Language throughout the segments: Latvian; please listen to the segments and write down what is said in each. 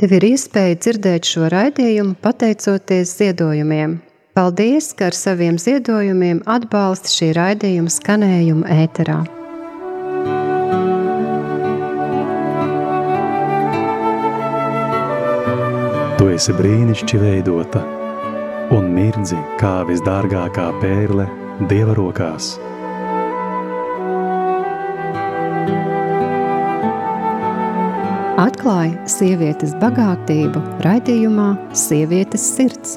Tev ir iespēja dzirdēt šo raidījumu pateicoties ziedojumiem. Paldies, ka ar saviem ziedojumiem atbalsti šī raidījuma skanējumu ēterā. Tu esi brīnišķīgi veidota un mirdzi kā visdārgākā pērle Dieva rokās. Atklāja sievietes bagātību raidījumā Sievietes sirds.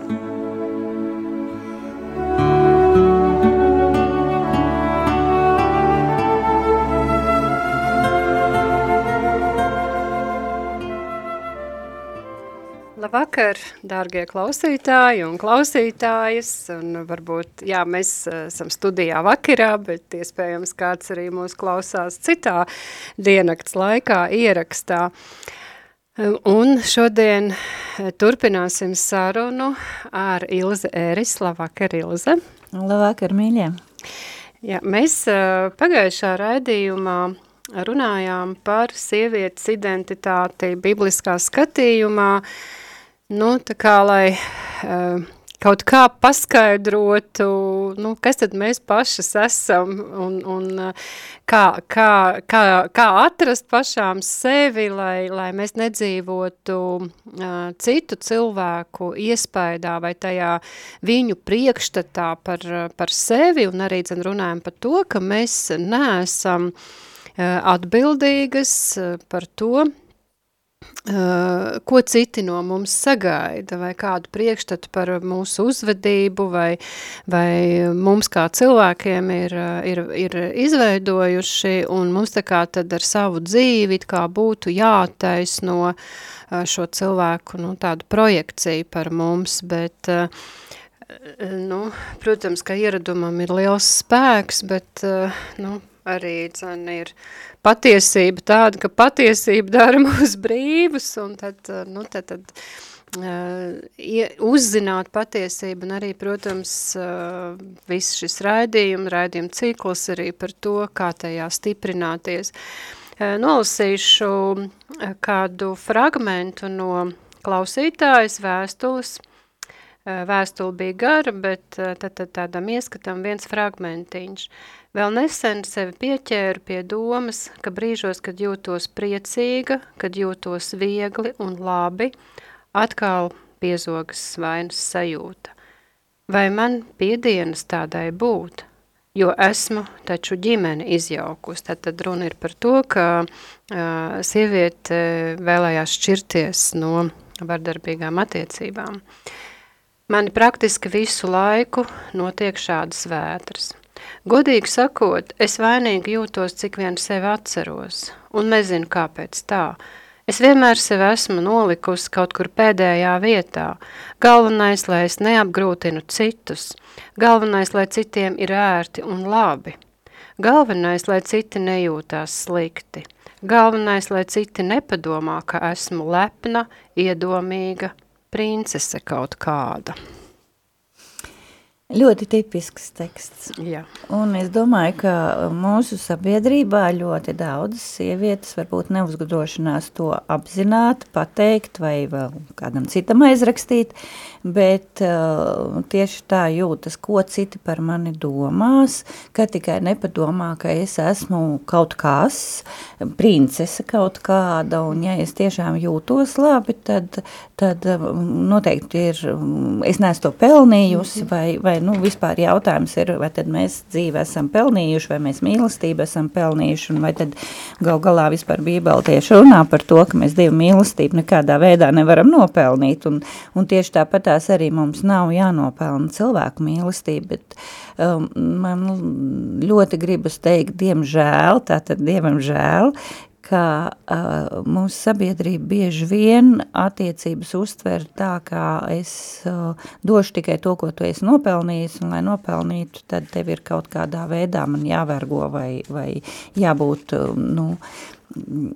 Labvakar, dārgie klausītāji un klausītājas, un varbūt, jā, mēs eh, esam studijā vakarā, bet iespējams kāds arī mūs klausās citā diennakts laikā ierakstā. Un šodien eh, turpināsim sarunu ar Ilze Ēris. Labvakar, Ilze. Labvakar, mīļie. Jā, mēs eh, pagājušā raidījumā runājām par sievietes identitāti bibliskā skatījumā, uh, Nu, tā kā, lai uh, kaut kā paskaidrotu, nu, kas tad mēs pašas esam un, un uh, kā, kā, kā, kā atrast pašām sevi, lai, lai mēs nedzīvotu uh, citu cilvēku iespaidā vai tajā viņu priekšstatā par, par sevi. Un arī dzen runājam par to, ka mēs neesam atbildīgas par to, Uh, ko citi no mums sagaida, vai kādu priekšstatu par mūsu uzvedību, vai, vai mums kā cilvēkiem ir, ir, ir izveidojuši, un mums tā kā tad ar savu dzīvi kā būtu jātaisno uh, šo cilvēku nu, tādu projekciju par mums, bet uh, nu, protams, ka ieradumam ir liels spēks, bet nu, arī dzen, ir patiesība tāda, ka patiesība dara mūs brīvus, un tad, eh, nu, tad, tad uh, uzzināt patiesību, un arī, protams, uh, viss šis raidījuma, raidījuma cikls arī par to, kā tajā stiprināties. Uh, nolasīšu kādu fragmentu no klausītājas vēstules, Vēstule bija gara, bet tad, tad tādam ieskatam viens fragmentiņš. Vēl nesen sevi pieķēru pie domas, ka brīžos, kad jūtos priecīga, kad jūtos viegli un labi, atkal piezogas vainas sajūta. Vai man piedienas tādai būt? Jo esmu taču ģimeni izjaukus. Tad, tad runa ir par to, ka uh, sieviete vēlējās šķirties no vardarbīgām attiecībām. Mani praktiski visu laiku notiek šādas vētras – Godīgi sakot, es vainīgi jūtos, cik vien sevi atceros, un nezinu, kāpēc tā. Es vienmēr sevi esmu nolikusi kaut kur pēdējā vietā. Galvenais, lai es neapgrūtinu citus. Galvenais, lai citiem ir ērti un labi. Galvenais, lai citi nejūtās slikti. Galvenais, lai citi nepadomā, ka esmu lepna, iedomīga princese kaut kāda. Ļoti tipisks teksts. Jā. Un es domāju, ka mūsu sabiedrībā ļoti daudzas sievietes varbūt neuzgudrošinās to apzināt, pateikt vai vēl kādam citam aizrakstīt, bet uh, tieši tā jūtas, ko citi par mani domās, ka tikai nepadomā, ka es esmu kaut kas, princese kaut kāda, un ja es tiešām jūtos labi, tad, tad noteikti ir, es neesmu to pelnījusi, mm -hmm. vai, vai nu, vispār jautājums ir, vai tad mēs dzīvi esam pelnījuši, vai mēs mīlestību esam pelnījuši, un vai tad gal galā vispār Bībeli tieši runā par to, ka mēs Dievu mīlestību nekādā veidā nevaram nopelnīt, un, un tieši tāpatās arī mums nav jānopelna cilvēku mīlestību, bet um, man ļoti gribas teikt, diemžēl, tātad Dievam žēl, ka uh, mūsu sabiedrība bieži vien attiecības uztver tā, kā es uh, došu tikai to, ko tu esi nopelnījis, un lai nopelnītu, tad tev ir kaut kādā veidā man jāvergo vai, vai jābūt, uh, nu,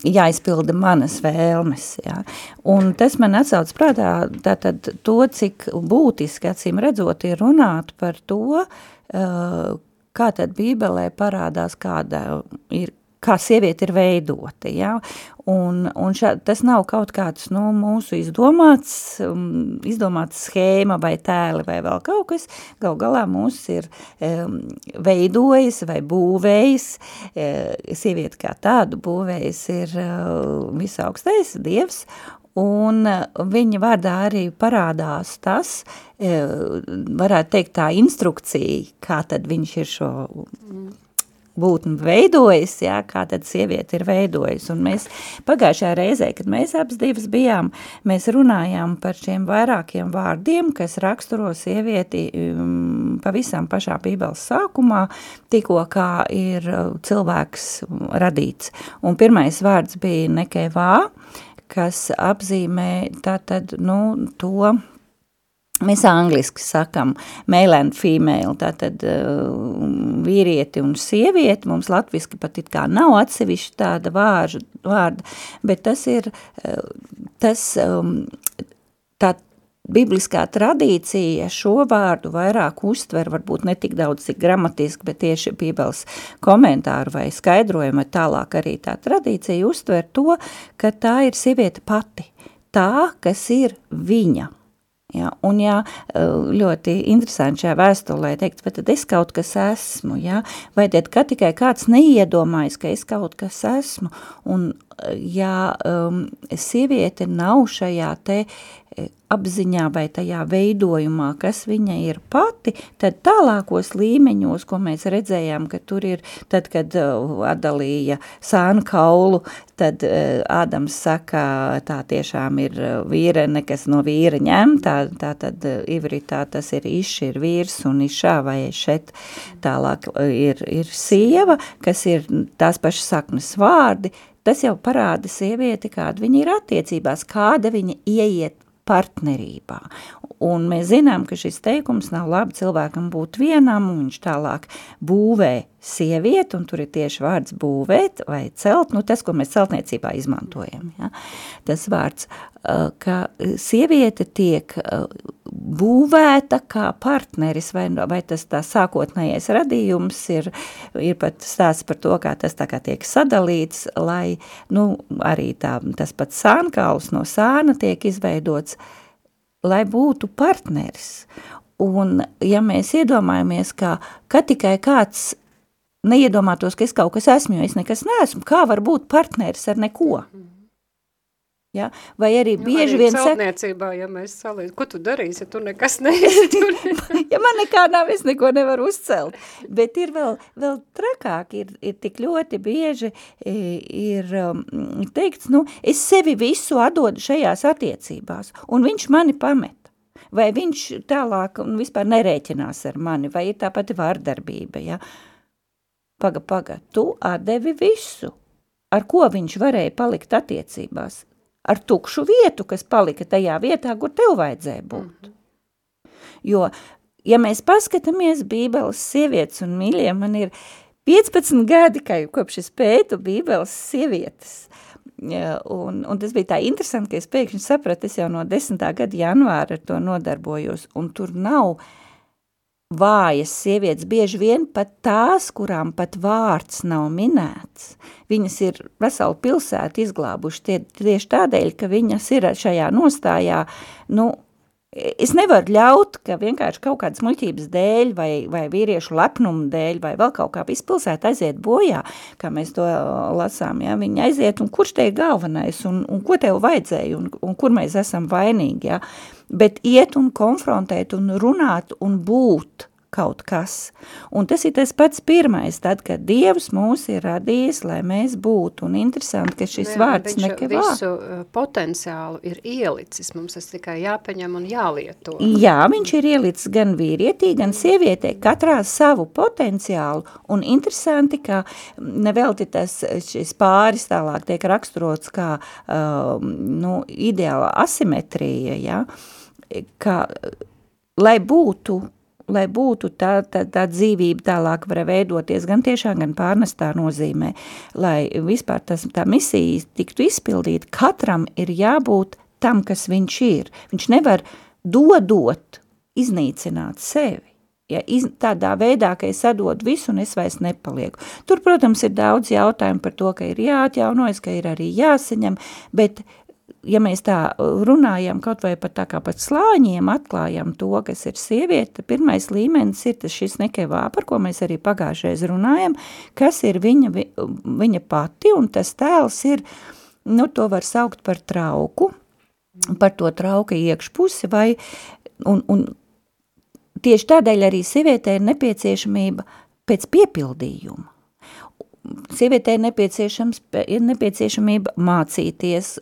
jāizpilda manas vēlmes. Ja? Un tas man atsauc prātā tātad to, cik būtiski, acīm redzot, ir runāt par to, uh, kā tad Bībelē parādās, kāda ir kā sieviete ir veidota, ja? un, un šā, tas nav kaut kāds, nu, mūsu izdomāts, um, izdomāts schēma vai tēli vai vēl kaut kas, gal galā mūs ir um, veidojis vai būvējis, uh, sieviete kā tādu būvējis ir uh, visaugstais dievs, un viņa vārdā arī parādās tas, varētu teikt tā instrukcija, kā tad viņš ir šo būtni veidojis, jā, kā tad sieviete ir veidojis. Un mēs pagājušajā reizē, kad mēs abas divas bijām, mēs runājām par šiem vairākiem vārdiem, kas raksturo sievieti um, pavisam pašā bībeles sākumā, tikko kā ir uh, cilvēks radīts. Un pirmais vārds bija nekevā, kas apzīmē tātad, nu, to Mēs angliski sakam male and female, tātad uh, vīrieti un sievieti, mums latviski pat it kā nav atsevišķi tāda vāžu, vārda, bet tas ir, uh, tas, um, tā bibliskā tradīcija šo vārdu vairāk uztver, varbūt ne tik daudz, cik gramatiski, bet tieši bībeles komentāru vai skaidrojumu, vai tālāk arī tā tradīcija uztver to, ka tā ir sieviete pati, tā, kas ir viņa, Ja, un jā, ļoti interesanti šajā vēstulē teikt, bet tad es kaut kas esmu, ja, vai tad, ka tikai kāds neiedomājas, ka es kaut kas esmu, un ja um, sieviete nav šajā te apziņā vai tajā veidojumā, kas viņa ir pati, tad tālākos līmeņos, ko mēs redzējām, ka tur ir, tad, kad uh, atdalīja sānu kaulu, tad uh, Ādams saka, tā tiešām ir vīrene, kas no vīra ņem, tā, tā tad ivritā tas ir iš, ir vīrs un išā vai šet, tālāk ir, ir sieva, kas ir tās pašas saknes vārdi, tas jau parāda sievieti, kāda viņa ir attiecībās, kāda viņa ieiet partnerībā. Un mēs zinām, ka šis teikums nav labi cilvēkam būt vienam, un viņš tālāk būvē sievieti, un tur ir tieši vārds būvēt vai celt, nu tas, ko mēs celtniecībā izmantojam. Ja? Tas vārds, ka sieviete tiek būvēta kā partneris, vai, vai tas tā sākotnējais radījums ir, ir pat stāsts par to, kā tas tā kā tiek sadalīts, lai, nu, arī tā, tas pats sānkauls no sāna tiek izveidots, lai būtu partneris. Un, ja mēs iedomājamies, ka, ka tikai kāds neiedomātos, ka es kaut kas esmu, jo es nekas neesmu, kā var būt partneris ar neko? Ja? Vai arī jo, bieži arī vien saka... ja mēs salīdz, ko tu darīsi, ja tu nekas neesi? ja man nekā nav, es neko nevaru uzcelt. Bet ir vēl, vēl trakāk, ir, ir tik ļoti bieži ir um, teikts, nu, es sevi visu atdodu šajās attiecībās, un viņš mani pamet. Vai viņš tālāk un vispār nerēķinās ar mani, vai ir tā pati vārdarbība, ja? Paga, paga, tu atdevi visu. Ar ko viņš varēja palikt attiecībās? Ar tukšu vietu, kas palika tajā vietā, kur tev vajadzēja būt. Jo, ja mēs paskatāmies bībeles sievietes un mīļie, man ir 15 gadi, kā kopš es pētu bībeles sievietes, un, un tas bija tā interesanti, ka es pēkšņi sapratu, es jau no 10. gada janvāra ar to nodarbojos, un tur nav uh, vājas sievietes, bieži vien pat tās, kurām pat vārds nav minēts. Viņas ir veselu pilsētu izglābuši tie, tieši tādēļ, ka viņas ir šajā nostājā, nu, es nevaru ļaut, ka vienkārši kaut kādas muļķības dēļ vai, vai vīriešu lepnuma dēļ vai vēl kaut kā vispilsēta aiziet bojā, kā mēs to lasām, ja, viņi aiziet un kurš te ir galvenais un, un ko tev vajadzēja un, un kur mēs esam vainīgi, ja, bet iet un konfrontēt un runāt un būt kaut kas. Un tas ir tas pats pirmais, tad, kad Dievs mūs ir radījis, lai mēs būtu. Un interesanti, ka šis Jā, vārds nekavā. Visu uh, potenciālu ir ielicis, mums tas tikai jāpaņem un jālieto. Jā, viņš ir ielicis gan vīrietī, gan sievietē, katrā savu potenciālu. Un interesanti, ka nevelti tas šis pāris tālāk tiek raksturots kā uh, nu, ideāla asimetrija, ja? Ka lai būtu lai būtu tā, tā, tā dzīvība tālāk var veidoties gan tiešā, gan pārnestā nozīmē, lai vispār tas, tā misija tiktu izpildīta, katram ir jābūt tam, kas viņš ir. Viņš nevar dodot, iznīcināt sevi. Ja, iz, tādā veidā, ka es atdodu visu un es vairs nepalieku. Tur, protams, ir daudz jautājumu par to, ka ir jāatjaunojas, ka ir arī jāsaņem, bet ja mēs tā runājam kaut vai pat tā kā pat slāņiem atklājam to, kas ir sieviete, pirmais līmenis ir tas šis nekevā, par ko mēs arī pagājušreiz runājam, kas ir viņa, viņa pati, un tas tēls ir, nu, to var saukt par trauku, par to trauka iekšpusi, vai, un, un Tieši tādēļ arī sievietē ir nepieciešamība pēc piepildījuma. Sievietē ir, nepieciešams, ir nepieciešamība mācīties,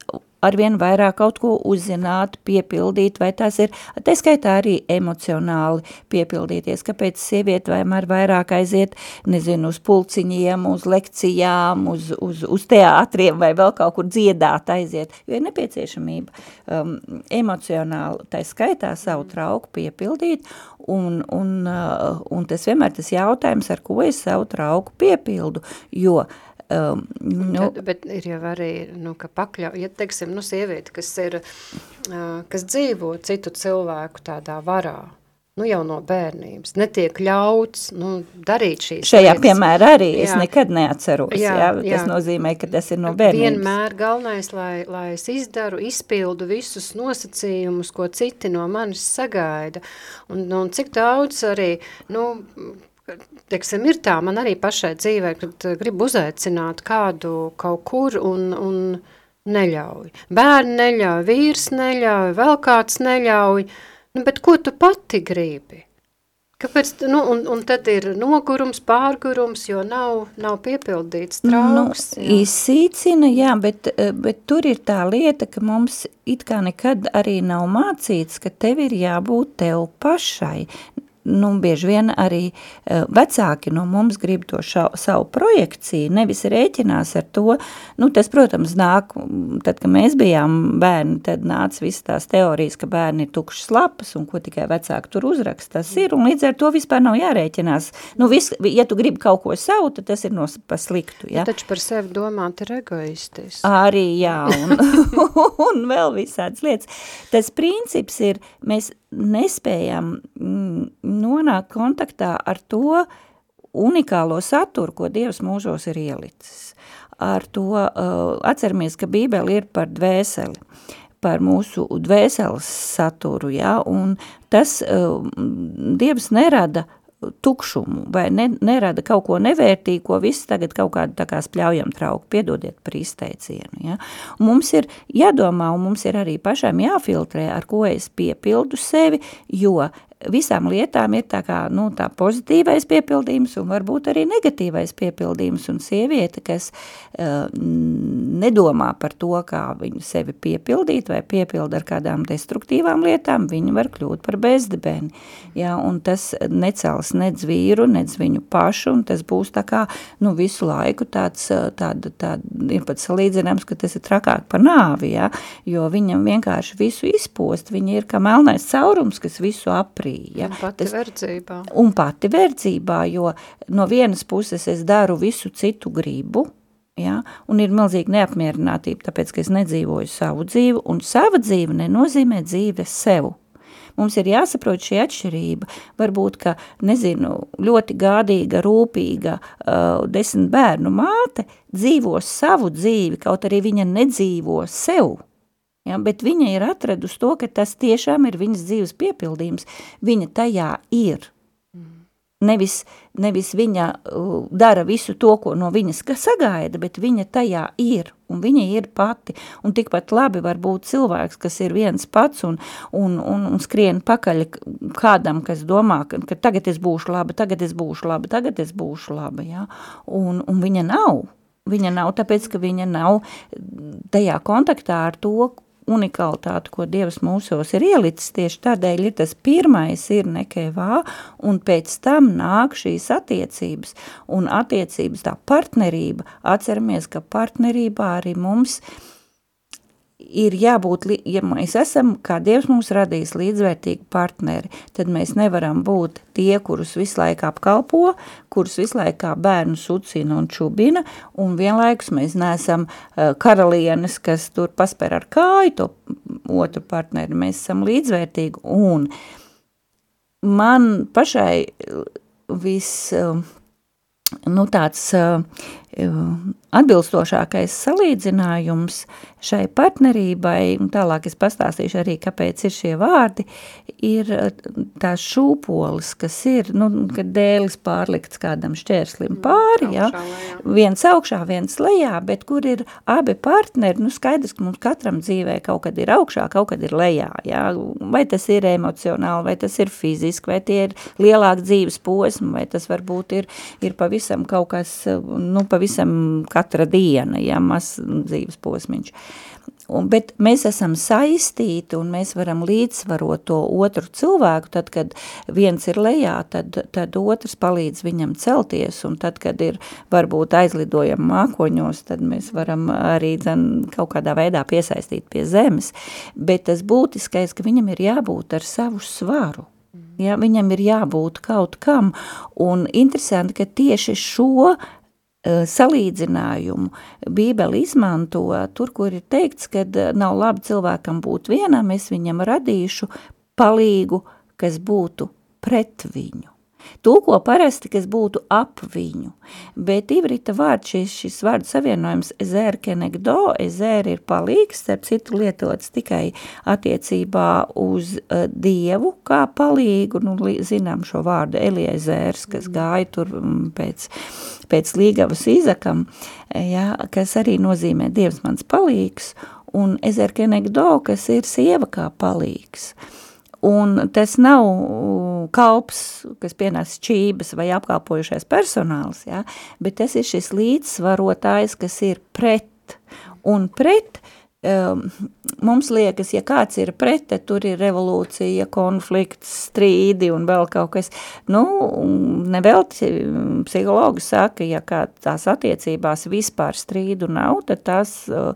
arvien vairāk kaut ko uzzināt, piepildīt, vai tas ir, tā skaitā arī emocionāli piepildīties, kāpēc sieviete vienmēr vairāk aiziet, nezinu, uz pulciņiem, uz lekcijām, uz, uz, uz teātriem vai vēl kaut kur dziedāt aiziet, jo ir nepieciešamība um, emocionāli, tā skaitā savu trauku piepildīt, un, un, uh, un tas vienmēr tas jautājums, ar ko es savu trauku piepildu, jo uh, Um, nu, bet, bet ir jau arī, nu, ka pakļau, ja teiksim, nu, sieviete, kas ir, uh, kas dzīvo citu cilvēku tādā varā, nu, jau no bērnības, netiek ļauts, nu, darīt šīs Šajā lietas. piemēra arī jā. es nekad neatceros, jā, jā, tas jā. nozīmē, ka tas ir no bērnības. Vienmēr galvenais, lai, lai es izdaru, izpildu visus nosacījumus, ko citi no manis sagaida, un, un cik daudz arī, nu, teiksim, ir tā, man arī pašai dzīvē, kad eh, gribu uzaicināt kādu kaut kur un, un neļauj. Bērni neļauj, vīrs neļauj, vēl kāds neļauj, nu, bet ko tu pati gribi? Kāpēc, nu, un, un tad ir nogurums, pārgurums, jo nav, nav piepildīts trauks. Nu, jā. Izsīcina, jā, bet, eh, bet tur ir tā lieta, ka mums it kā nekad arī nav mācīts, ka tev ir jābūt tev pašai nu, bieži vien arī uh, vecāki no mums grib to šau, savu projekciju, nevis rēķinās ar to, nu, tas, protams, nāk, tad, kad mēs bijām bērni, tad nāca visas tās teorijas, ka bērni ir tukšas lapas un ko tikai vecāki tur uzraksta, tas ir, un līdz ar to vispār nav jārēķinās. Nu, vis, ja tu gribi kaut ko savu, tad tas ir no pa sliktu, ja? Nu, taču par sevi domāt ir egoistis. Arī, jā, un, un vēl visādas lietas. Tas princips ir, mēs nespējam mm, nonākt kontaktā ar to unikālo saturu, ko Dievs mūžos ir ielicis. Ar to uh, atceramies, ka Bībeli ir par dvēseli, par mūsu dvēseles saturu, ja, un tas uh, Dievs nerada tukšumu vai ne, nerada kaut ko nevērtīgu, ko viss tagad kaut kādu tā kā spļaujam trauku, piedodiet par izteicienu. Ja? Un mums ir jādomā un mums ir arī pašām jāfiltrē, ar ko es piepildu sevi, jo visām lietām ir tā kā, nu, tā pozitīvais piepildījums un varbūt arī negatīvais piepildījums, un sieviete, kas uh, nedomā par to, kā viņu sevi piepildīt vai piepilda ar kādām destruktīvām lietām, viņa var kļūt par bezdebeni, jā, un tas necels nec vīru, nec viņu pašu, un tas būs tā kā, nu, visu laiku tāds, tāda, tāda, ir pat salīdzināms, ka tas ir trakāk par nāvi, jā, jo viņam vienkārši visu izpost, viņa ir kā melnais caurums, kas visu aprī, Ja? Un pati Tas, verdzībā. Un pati verdzībā, jo no vienas puses es daru visu citu gribu, ja? un ir milzīga neapmierinātība, tāpēc, ka es nedzīvoju savu dzīvi, un sava dzīve nenozīmē dzīve sev. Mums ir jāsaprot šī atšķirība. Varbūt, ka, nezinu, ļoti gādīga, rūpīga uh, desmit bērnu māte dzīvo savu dzīvi, kaut arī viņa nedzīvo sev. Ja, bet viņa ir atradusi to, ka tas tiešām ir viņas dzīves piepildījums. Viņa tajā ir. Nevis, nevis viņa uh, dara visu to, ko no viņas sagaida, bet viņa tajā ir, un viņa ir pati. Un tikpat labi var būt cilvēks, kas ir viens pats un, un, un, un skrien pakaļ kādam, kas domā, ka, ka tagad es būšu laba, tagad es būšu laba, tagad es būšu laba, ja? un, un viņa nav. Viņa nav tāpēc, ka viņa nav tajā kontaktā ar to, unikalitāti, ko Dievs mūsos ir ielicis, tieši tādēļ ir tas pirmais ir nekēvā, un pēc tam nāk šīs attiecības, un attiecības tā partnerība, atceramies, ka partnerībā arī mums ir ir jābūt, ja mēs esam, kā Dievs mums radījis līdzvērtīgi partneri, tad mēs nevaram būt tie, kurus visu laiku apkalpo, kurus visu laiku bērnu sucina un čubina, un vienlaikus mēs neesam uh, karalienes, kas tur pasper ar kāju to otru partneri, mēs esam līdzvērtīgi, un man pašai vis, nu tāds atbilstošākais salīdzinājums šai partnerībai, un tālāk es pastāstīšu arī, kāpēc ir šie vārdi, ir eh, tās šūpolis, kas ir, nu, kad dēlis pārlikts kādam šķērslim mm, pāri, ja, viens augšā, viens lejā, bet kur ir abi partneri, nu, skaidrs, ka mums katram dzīvē kaut kad ir augšā, kaut kad ir lejā, ja, vai tas ir emocionāli, vai tas ir fiziski, vai tie ir lielāk dzīves posmi, vai tas varbūt ir, ir pavisam kaut kas, nu, pavisam katra diena, ja, maz dzīves posmiņš. Un, bet mēs esam saistīti un mēs varam līdzsvarot to otru cilvēku, tad, kad viens ir lejā, tad, tad otrs palīdz viņam celties, un tad, kad ir varbūt aizlidojam mākoņos, tad mēs varam arī dzen, kaut kādā veidā piesaistīt pie zemes, bet tas būtiskais, ka viņam ir jābūt ar savu svaru. Ja, viņam ir jābūt kaut kam, un interesanti, ka tieši šo salīdzinājumu Bībeli izmanto tur, kur ir teikts, ka eh, nav labi cilvēkam būt vienam, es viņam radīšu palīgu, kas būtu pret viņu. Tulko parasti, kas būtu ap viņu, bet ivrita vārds, šis, šis vārdu savienojums ezēr kenegdo, ezēr ir palīgs, starp citu lietots tikai attiecībā uz uh, Dievu kā palīgu, nu, zinām šo vārdu Eliezērs, kas gāja tur um, pēc, pēc līgavas izakam, ja, kas arī nozīmē Dievs mans palīgs, un ezēr kenegdo, kas ir sieva kā palīgs. Uh, Un tas nav kalps, kas pienes čības vai apkalpojušais personāls, ja? bet tas ir šis līdzsvarotājs, kas ir pret. Un pret um, mums liekas, ja kāds ir pret, tad tur ir revolūcija, konflikts, strīdi un vēl kaut kas. Nu, nevelti psihologi saka, ja kā tās attiecībās vispār strīdu nav, tad tās, uh,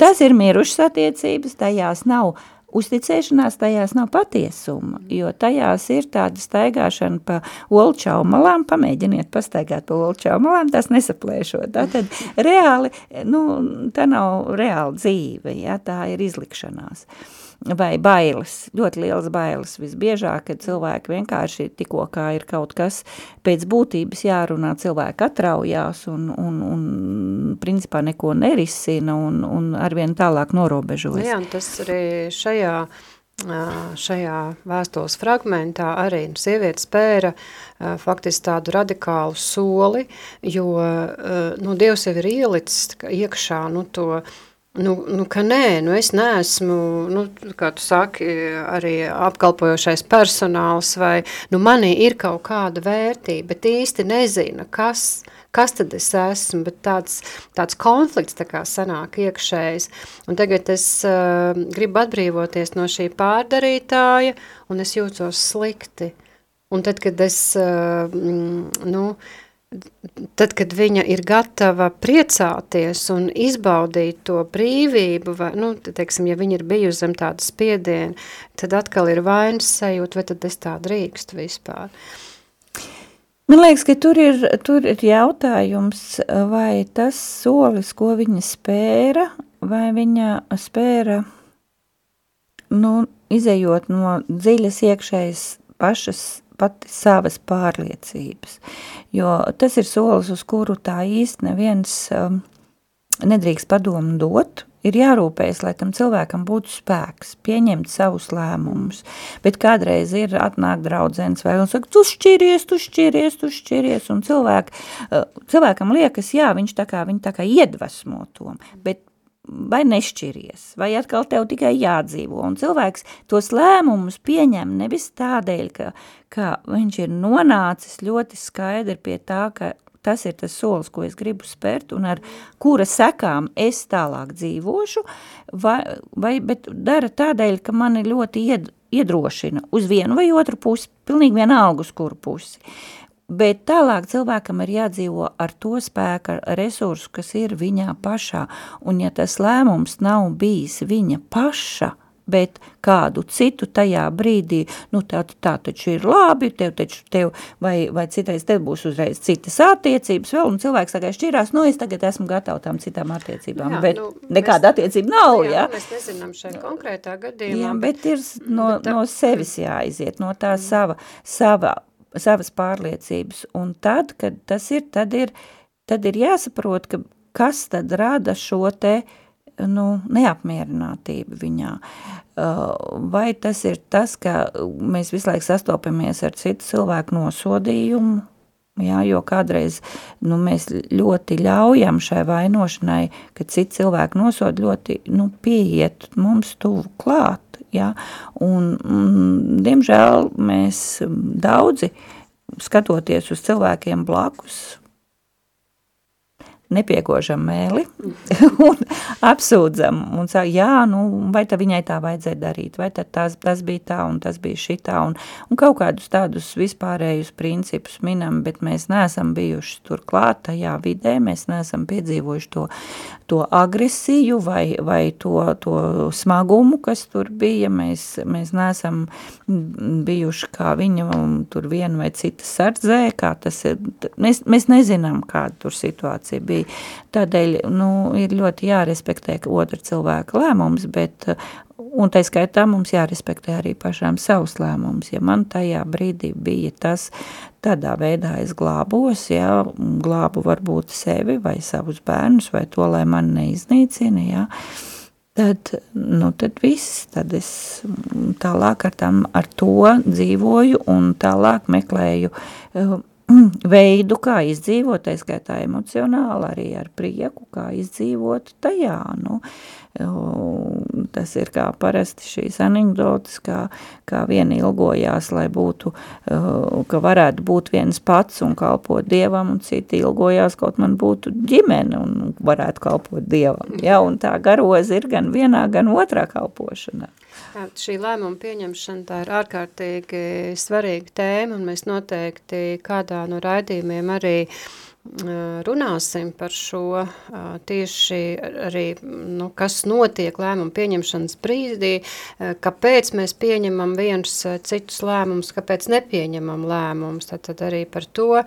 tas ir mirušas attiecības, tajās nav uzticēšanās tajās nav patiesuma, jo tajās ir tāda staigāšana pa olčaumalām, pamēģiniet pastaigāt pa olčaumalām, tas nesaplēšot. Tā tad reāli, nu, tā nav reāla dzīve, ja, tā ir izlikšanās. Uh, vai bailes, ļoti lielas bailes visbiežāk, kad cilvēki vienkārši tikko kā ir kaut kas pēc būtības jārunā, cilvēki atraujās un, un, un principā neko nerisina un, un arvien tālāk norobežojas. Jā, tas arī šajā šajā vēstules fragmentā arī nu, sieviete spēra faktiski tādu radikālu soli, jo nu, Dievs jau ir ielicis iekšā nu, to Nu, nu, ka nē, nu es neesmu, nu, kā tu saki, arī apkalpojošais personāls, vai nu, manī ir kaut kāda vērtība, bet īsti nezina, kas, kas tad es esmu, bet tāds, tāds konflikts tā kā sanāk iekšējs. Un tagad es uh, gribu atbrīvoties no šī pārdarītāja, un es jūtos slikti. Un tad, kad es, uh, nu, uh, tad, kad viņa ir gatava priecāties un izbaudīt to brīvību, vai, nu, teiksim, ja viņa ir bijusi zem tāda spiediena, tad atkal ir vainas sajūta, vai tad es tā drīkstu vispār. Man liekas, ka tur ir, tur ir jautājums, vai tas solis, ko viņa spēra, vai viņa spēra, nu, izējot no dziļas iekšējas pašas pati savas pārliecības. Jo tas ir solis, uz kuru tā īsti neviens um, nedrīkst padomu dot, ir jārūpējas, lai tam cilvēkam būtu spēks, pieņemt savus lēmumus. Bet kādreiz ir atnāk draudzens vai un saka, tu šķiries, tu šķiries, tu šķiries, un cilvēk, uh, cilvēkam liekas, jā, viņš tā kā, viņi tā kā iedvesmo tom, bet vai nešķiries, vai atkal tev tikai jādzīvo, un cilvēks tos lēmumus pieņem nevis tādēļ, ka, ka viņš ir nonācis ļoti skaidri pie tā, ka tas ir tas solis, ko es gribu spērt, un ar kura sekām es tālāk dzīvošu, vai, vai, bet dara tādēļ, ka mani ļoti ied, iedrošina uz vienu vai otru pusi, pilnīgi vienalga uz kuru pusi. Uh, Bet tālāk cilvēkam ir jādzīvo ar to spēku, ar resursu, kas ir viņā pašā. Un ja tas lēmums nav bijis viņa paša, bet kādu citu tajā brīdī, nu tā, tā taču ir labi, tev taču, tev, vai, vai citais tev būs uzreiz citas attiecības vēl, un cilvēks tagad šķirās, nu es tagad esmu gatava tām citām attiecībām, jā, bet nu, nekāda mēs, attiecība nav, jā. jā. Nu, mēs nezinām šeit konkrētā gadījumā. Jā, bet ir no, bet tā, no sevis jāiziet, no tā sava, sava savas pārliecības. Un tad, kad tas ir, tad ir, tad ir jāsaprot, ka kas tad rada šo te nu, neapmierinātību viņā. Vai tas ir tas, ka mēs visu laiku sastopamies ar citu cilvēku nosodījumu, Jā, jo kādreiz nu, mēs ļoti ļaujam šai vainošanai, ka citi cilvēki nosod ļoti nu, pieiet mums tuvu klāt. Jā, un, mm, diemžēl mēs daudzi skatoties uz cilvēkiem blakus, nepiekožam mēli un apsūdzam un saka, jā, nu, vai tā viņai tā vajadzēja darīt, vai tas, tas bija tā un tas bija šitā un, un kaut kādus tādus vispārējus principus minam, bet mēs neesam bijuši tur klāt tajā vidē, mēs neesam piedzīvojuši to, to agresiju vai, vai to, to smagumu, kas tur bija, mēs, mēs neesam bijuši kā viņa tur viena vai cita sardzē, kā tas ir, mēs, mēs nezinām, kāda tur situācija bija. Tādēļ nu, ir ļoti jārespektē otra cilvēka lēmums, bet Un tā skaitā mums jārespektē arī pašām savus lēmumus. Ja man tajā brīdī bija tas, tādā veidā es glābos, ja glābu varbūt sevi vai savus bērnus vai to, lai man neiznīcina, ja, tad, nu, tad viss, tad es tālāk ar, tam, ar to dzīvoju un tālāk meklēju veidu, kā izdzīvot, tā skaitā emocionāli, arī ar prieku, kā izdzīvot tajā. Nu, tas ir kā parasti šīs anekdotas, kā, kā viena ilgojās, lai būtu, ka varētu būt viens pats un kalpot Dievam, un citi ilgojās, kaut man būtu ģimene un varētu kalpot Dievam. Ja, un tā garoza ir gan vienā, gan otrā kalpošanā. Jā, šī lēmuma pieņemšana tā ir ārkārtīgi svarīga tēma, un mēs noteikti kādā no raidījumiem arī runāsim par šo tieši arī, nu, kas notiek lēmumu pieņemšanas brīdī, kāpēc mēs pieņemam viens citus lēmumus, kāpēc nepieņemam lēmumus, tad, tad arī par to,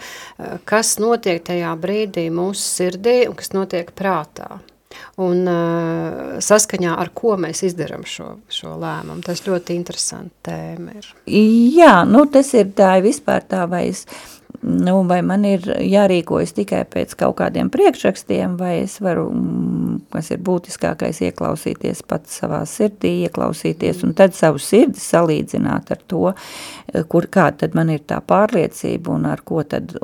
kas notiek tajā brīdī mūsu sirdī un kas notiek prātā un uh, saskaņā ar ko mēs izdarām šo, šo lēmumu. Tas ļoti interesanti tēma ir. Jā, nu tas ir tā vispār tā, vai es, nu, vai man ir jārīkojas tikai pēc kaut kādiem priekšrakstiem, vai es varu, mm, kas ir būtiskākais, ieklausīties pats savā sirdī, ieklausīties un tad savu sirdi salīdzināt ar to, kur, kā tad man ir tā pārliecība un ar ko tad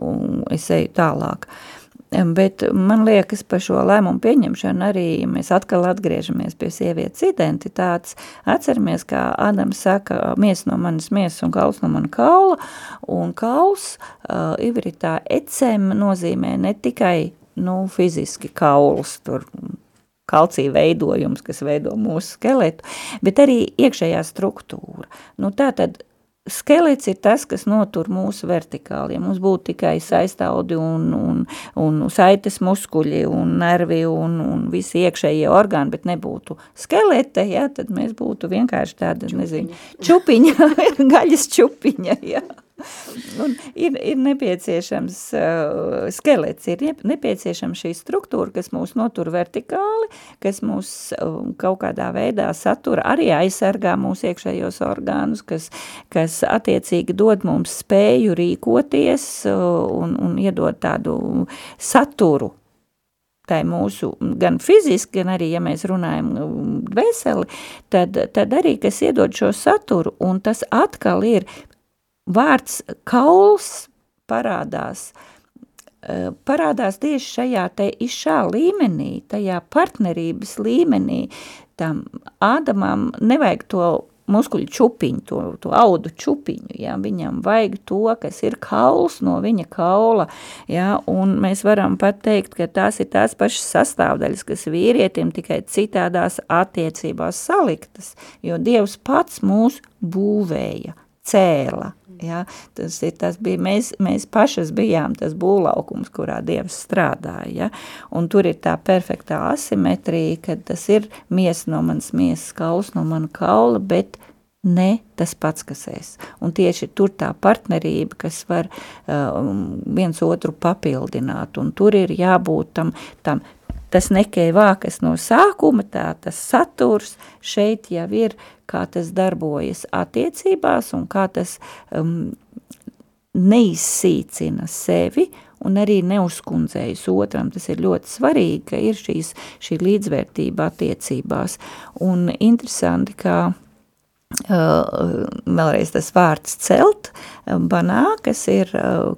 es eju tālāk. Uh, Bet man liekas, par šo lēmumu pieņemšanu arī, mēs atkal atgriežamies pie sievietes identitātes, atceramies, kā Ādams saka, miesa no manas miesas un kauls no mana kaula, un kauls uh, ivritā ecem nozīmē ne tikai nu, fiziski kauls, tur kalcija veidojums, kas veido mūsu skeletu, bet arī iekšējā struktūra. Nu, tā tad Skelets ir tas, kas notur mūsu vertikāli. Ja mums būtu tikai saistaudi un, un, un saites muskuļi un nervi un, un visi iekšējie orgāni, bet nebūtu skelete, ja, tad mēs būtu vienkārši tāda, čupiņa. nezinu, čupiņa, gaļas čupiņa, ja. Un ir, ir nepieciešams uh, skelets, ir nepieciešama šī struktūra, kas mūs notur vertikāli, kas mūs uh, kaut kādā veidā satura, arī aizsargā mūsu iekšējos orgānus, kas, kas attiecīgi dod mums spēju rīkoties uh, un, un iedod tādu saturu tai mūsu gan fiziski, gan arī, ja mēs runājam veseli, tad, tad arī, kas iedod šo saturu, un tas atkal ir vārds kauls parādās, eh, parādās tieši šajā te izšā līmenī, tajā partnerības līmenī, tam Ādamam nevajag to muskuļu čupiņu, to, to audu čupiņu, ja, viņam vajag to, kas ir kauls no viņa kaula, ja, un mēs varam pat teikt, ka tās ir tās pašas sastāvdaļas, kas vīrietim tikai citādās attiecībās saliktas, jo Dievs pats mūs būvēja, cēla, Ja? Tas, ir, tas bija, mēs, mēs pašas bijām tas būvlaukums, kurā Dievs strādāja. Ja? Un tur ir tā perfektā asimetrija, kad tas ir miesa no manas miesas, kauls no mana kaula, bet ne tas pats, kas es. Un tieši tur tā partnerība, kas var uh, viens otru papildināt, un tur ir jābūt tam, tam tas nekēja vākas no sākuma, tā tas saturs šeit jau ir, kā tas darbojas attiecībās un kā tas um, neizsīcina sevi un arī neuzkundzējas otram. Tas ir ļoti svarīgi, ka ir šīs, šī līdzvērtība attiecībās. Un interesanti, ka vēlreiz tas vārds celt, banā, kas ir,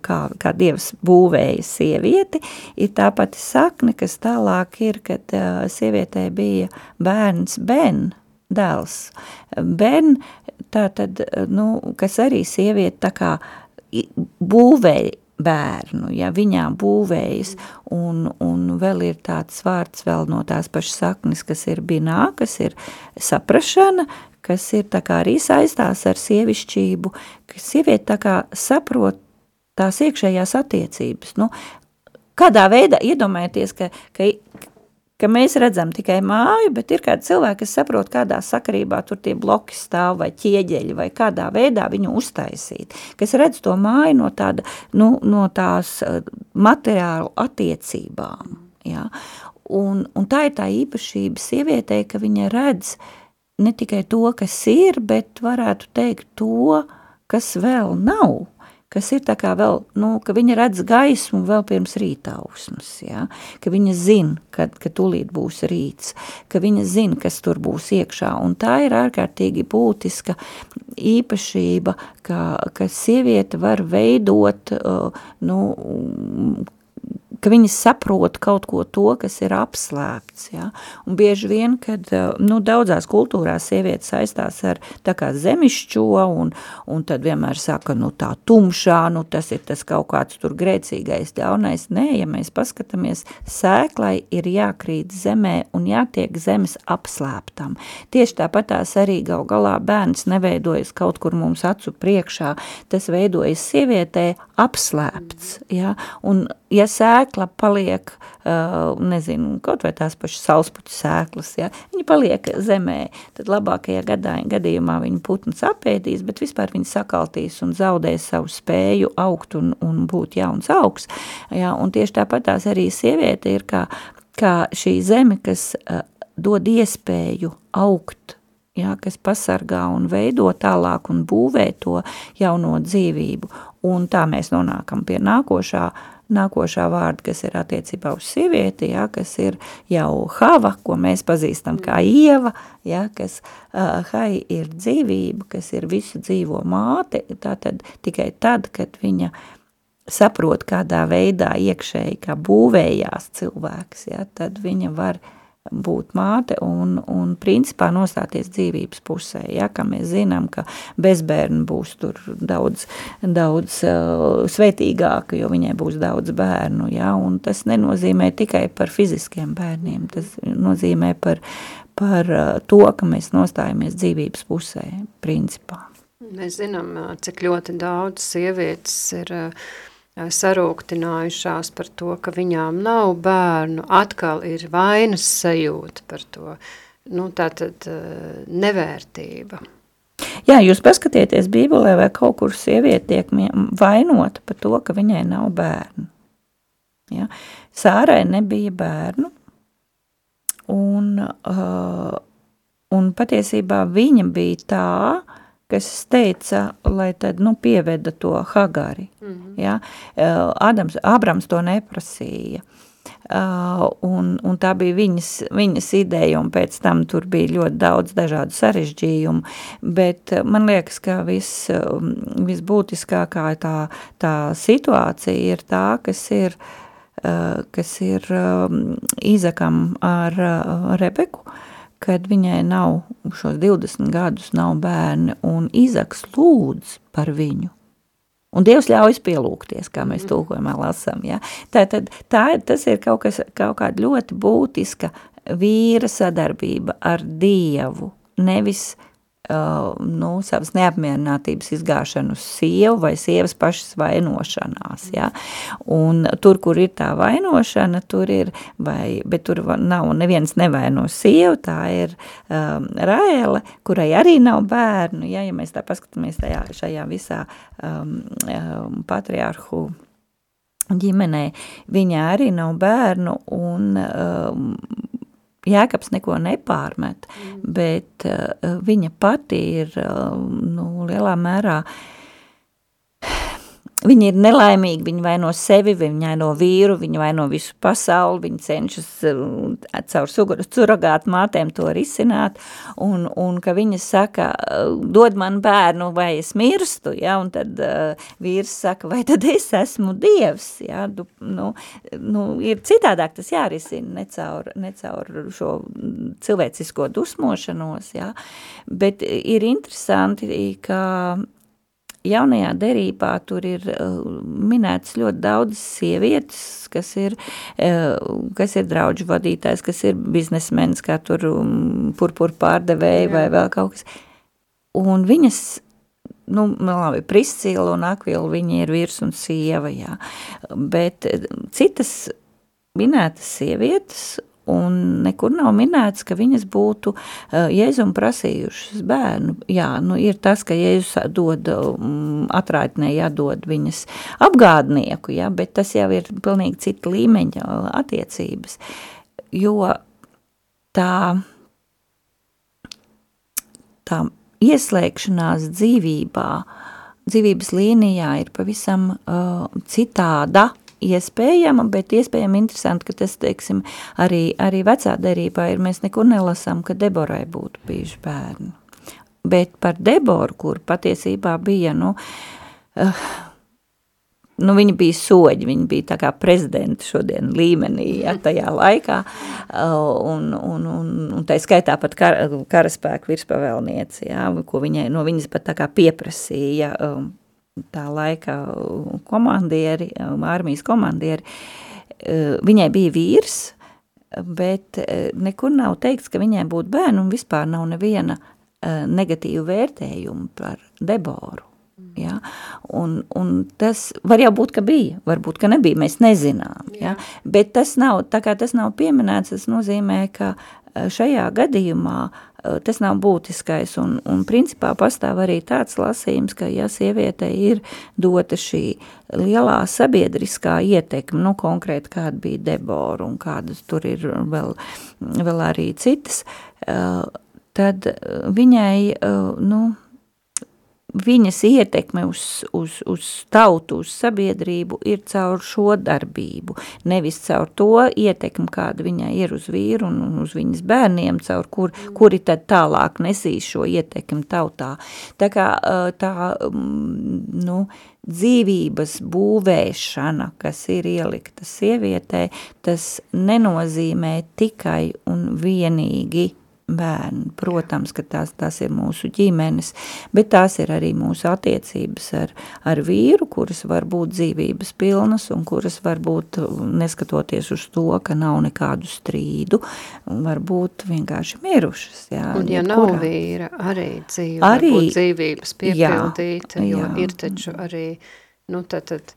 kā, kā dievs būvēja sievieti, ir tā pati sakne, kas tālāk ir, kad sievietē bija bērns Ben, dēls. Ben, tā tad, nu, kas arī sieviete tā kā būvēja bērnu, ja viņā būvējas, un, un vēl ir tāds vārds vēl no tās pašas saknes, kas ir binā, kas ir saprašana, kas ir arī saistās ar sievišķību, ka sieviete saprot tās iekšējās attiecības. Nu, kādā veidā iedomājieties, ka, ka, ka mēs redzam tikai māju, bet ir kādi cilvēki, kas saprot, kādā sakarībā tur tie bloki stāv vai ķieģeļi vai kādā veidā viņu uztaisīt, kas redz to māju no, tāda, nu, no tās eh, materiālu attiecībām. Ja? Un, un tā ir tā īpašība sievietei, ka viņa redz uh, ne tikai to, kas ir, bet varētu teikt to, kas vēl nav, kas ir tā kā vēl, nu, ka viņa redz gaismu vēl pirms rītausmas, ja? ka viņa zina, kad, ka tūlīt būs rīts, ka viņa zina, kas tur būs iekšā, un tā ir ārkārtīgi būtiska īpašība, ka, ka sieviete var veidot, uh, nu, ka viņi saprot kaut ko to, kas ir apslēpts. Ja? Un bieži vien, kad eh, nu, daudzās kultūrās sievietes saistās ar zemišķo, un, un tad vienmēr saka, nu tā tumšā, nu tas ir tas kaut kāds tur grēcīgais, ļaunais. Nē, ja mēs paskatāmies, sēklai ir jākrīt zemē un jātiek zemes apslēptam. Tieši tāpat tās arī gal galā bērns neveidojas kaut kur mums acu priekšā, tas veidojas sievietē apslēpts. Ja? Un ja sēkla paliek, uh, nezinu, kaut vai tās pašas sauspuķu sēklas, ja, viņi paliek zemē, tad labākajā gadā, gadījumā viņa putns apēdīs, bet vispār viņa sakaltīs un zaudēs savu spēju augt un, un būt jauns augs. Ja, un tieši tāpat tās arī sieviete ir kā, kā šī zeme, kas uh, dod iespēju augt, ja, kas pasargā un veido tālāk un būvē to jauno dzīvību. Un tā mēs nonākam pie nākošā nākošā vārda, kas ir attiecībā uz sievieti, ja, kas ir jau hava, ko mēs pazīstam kā ieva, ja, kas uh, hai ir dzīvība, kas ir visu dzīvo māte, tātad tikai tad, kad viņa saprot kādā veidā iekšēji, kā būvējās cilvēks, ja, tad viņa var uh, būt māte un, un principā nostāties dzīvības pusē, ja, ka mēs zinām, ka bezbērni būs tur daudz, daudz uh, svētīgāka, jo viņai būs daudz bērnu, ja, tas nenozīmē tikai par fiziskiem bērniem, tas nozīmē par, par uh, to, ka mēs nostājamies dzīvības pusē, principā. Mēs zinām, cik ļoti daudz sievietes ir uh, sarūktinājušās par to, ka viņām nav bērnu, atkal ir vainas sajūta par to. Nu, tā tad nevērtība. Jā, jūs paskatieties Bībelē, vai kaut kur sieviete tiek vainota par to, ka viņai nav bērnu. Ja? Sārai nebija bērnu, un, uh, un patiesībā viņa bija tā, kas teica, lai tad, nu, pieveda to Hagari. Mm -hmm. ja? Adams, Abrams to neprasīja. Uh, un, un tā bija viņas, viņas ideja, un pēc tam tur bija ļoti daudz dažādu sarežģījumu, bet man liekas, ka vis, visbūtiskākā tā, tā situācija ir tā, kas ir, uh, kas ir um, Izakam ar uh, Rebeku, uh, kad viņai nav šos 20 gadus, nav bērni, un Izaks lūdz par viņu. Un Dievs ļauj pielūgties, kā mēs tulkojumā lasām. Ja? Tā, tad, tā, tas ir kaut, kas, kaut kāda ļoti būtiska vīra sadarbība ar Dievu, nevis nu, savas neapmierinātības izgāšanu uz sievu vai sievas pašas vainošanās. Ja? Un tur, kur ir tā vainošana, tur ir, vai, bet tur nav, neviens nevaino sievu, tā ir um, Raēle, kurai arī nav bērnu, ja, ja mēs tā paskatāmies tajā, šajā visā um, um, patriārhu ģimenē, viņa arī nav bērnu un um, Jēkabs neko nepārmet, mm. bet uh, viņa pati ir uh, nu, lielā mērā Viņi ir nelaimīgi, viņi vaino sevi, viņi vaino vīru, viņi vaino visu pasauli, viņi cenšas uh, caur suragāt mātēm to risināt, un, un ka viņas saka, uh, dod man bērnu, vai es mirstu, ja, un tad uh, vīrs saka, vai tad es esmu dievs, ja, du, nu, nu, ir citādāk tas jārisina, ne caur, ne caur šo cilvēcisko dusmošanos, ja, bet ir interesanti, ka jaunajā derībā tur ir uh, minēts ļoti daudz sievietes, kas ir, uh, kas ir draudžu vadītājs, kas ir biznesmenis, kā tur um, purpur pārdevēji vai vēl kaut kas. Un viņas, nu, labi, Priscila un Akvila, viņi ir virs un sieva, jā. Bet uh, citas minētas sievietes un nekur nav minēts, ka viņas būtu uh, Jēzum prasījušas bērnu. Jā, nu ir tas, ka Jēzus dod um, atrādnē, jādod viņas apgādnieku, jā, bet tas jau ir pilnīgi cita līmeņa attiecības, jo tā, tā ieslēgšanās dzīvībā, dzīvības līnijā ir pavisam uh, citāda, iespējama, bet iespējami interesanti, ka tas, teiksim, arī, arī vecā derībā ir, mēs nekur nelasām, ka Deborai būtu bijuši bērni. Bet par Deboru, kur patiesībā bija, nu, uh, nu, viņa bija soģi, viņa bija tā kā prezidenta šodien līmenī, ja, tajā laikā, uh, un, un, un, un tā skaitā pat kar, karaspēku virspavēlnieci, ja, ko viņai, no viņas pat tā kā pieprasīja, um, tā laika komandieri, armijas komandieri, eh, viņai bija vīrs, bet eh, nekur nav teikts, ka viņai būtu bērni un vispār nav neviena negatīva vērtējuma par Deboru. Ja? Un, un tas var jau būt, ka bija, varbūt, ka nebija, mēs nezinām. Ja? Bet tas nav, tā kā tas nav pieminēts, tas nozīmē, ka šajā gadījumā Eh, tas nav būtiskais, un, un principā pastāv arī tāds lasījums, ka, ja sievietei ir dota šī lielā sabiedriskā ietekme, nu, konkrēti kāda bija Debora un kādas tur ir vēl, vēl arī citas, eh, tad viņai, eh, nu, viņas ietekme uz, uz, uz tautu, uz sabiedrību ir caur šo darbību, nevis caur to ietekmi, kāda viņai ir uz vīru un uz viņas bērniem, caur kur, kuri tad tālāk nesīs šo ietekmi tautā. Tā kā tā, nu, dzīvības būvēšana, kas ir ielikta sievietē, tas nenozīmē tikai un vienīgi bērni. Protams, ka tās, tās ir mūsu ģimenes, bet tās ir arī mūsu attiecības ar, ar vīru, kuras var būt dzīvības pilnas un kuras var būt, neskatoties uz to, ka nav nekādu strīdu, var būt vienkārši mirušas. Jā, un ja jebkurā. nav vīra, arī dzīve arī, dzīvības piepildīta, jā, jo jā. ir taču arī, nu tad, tad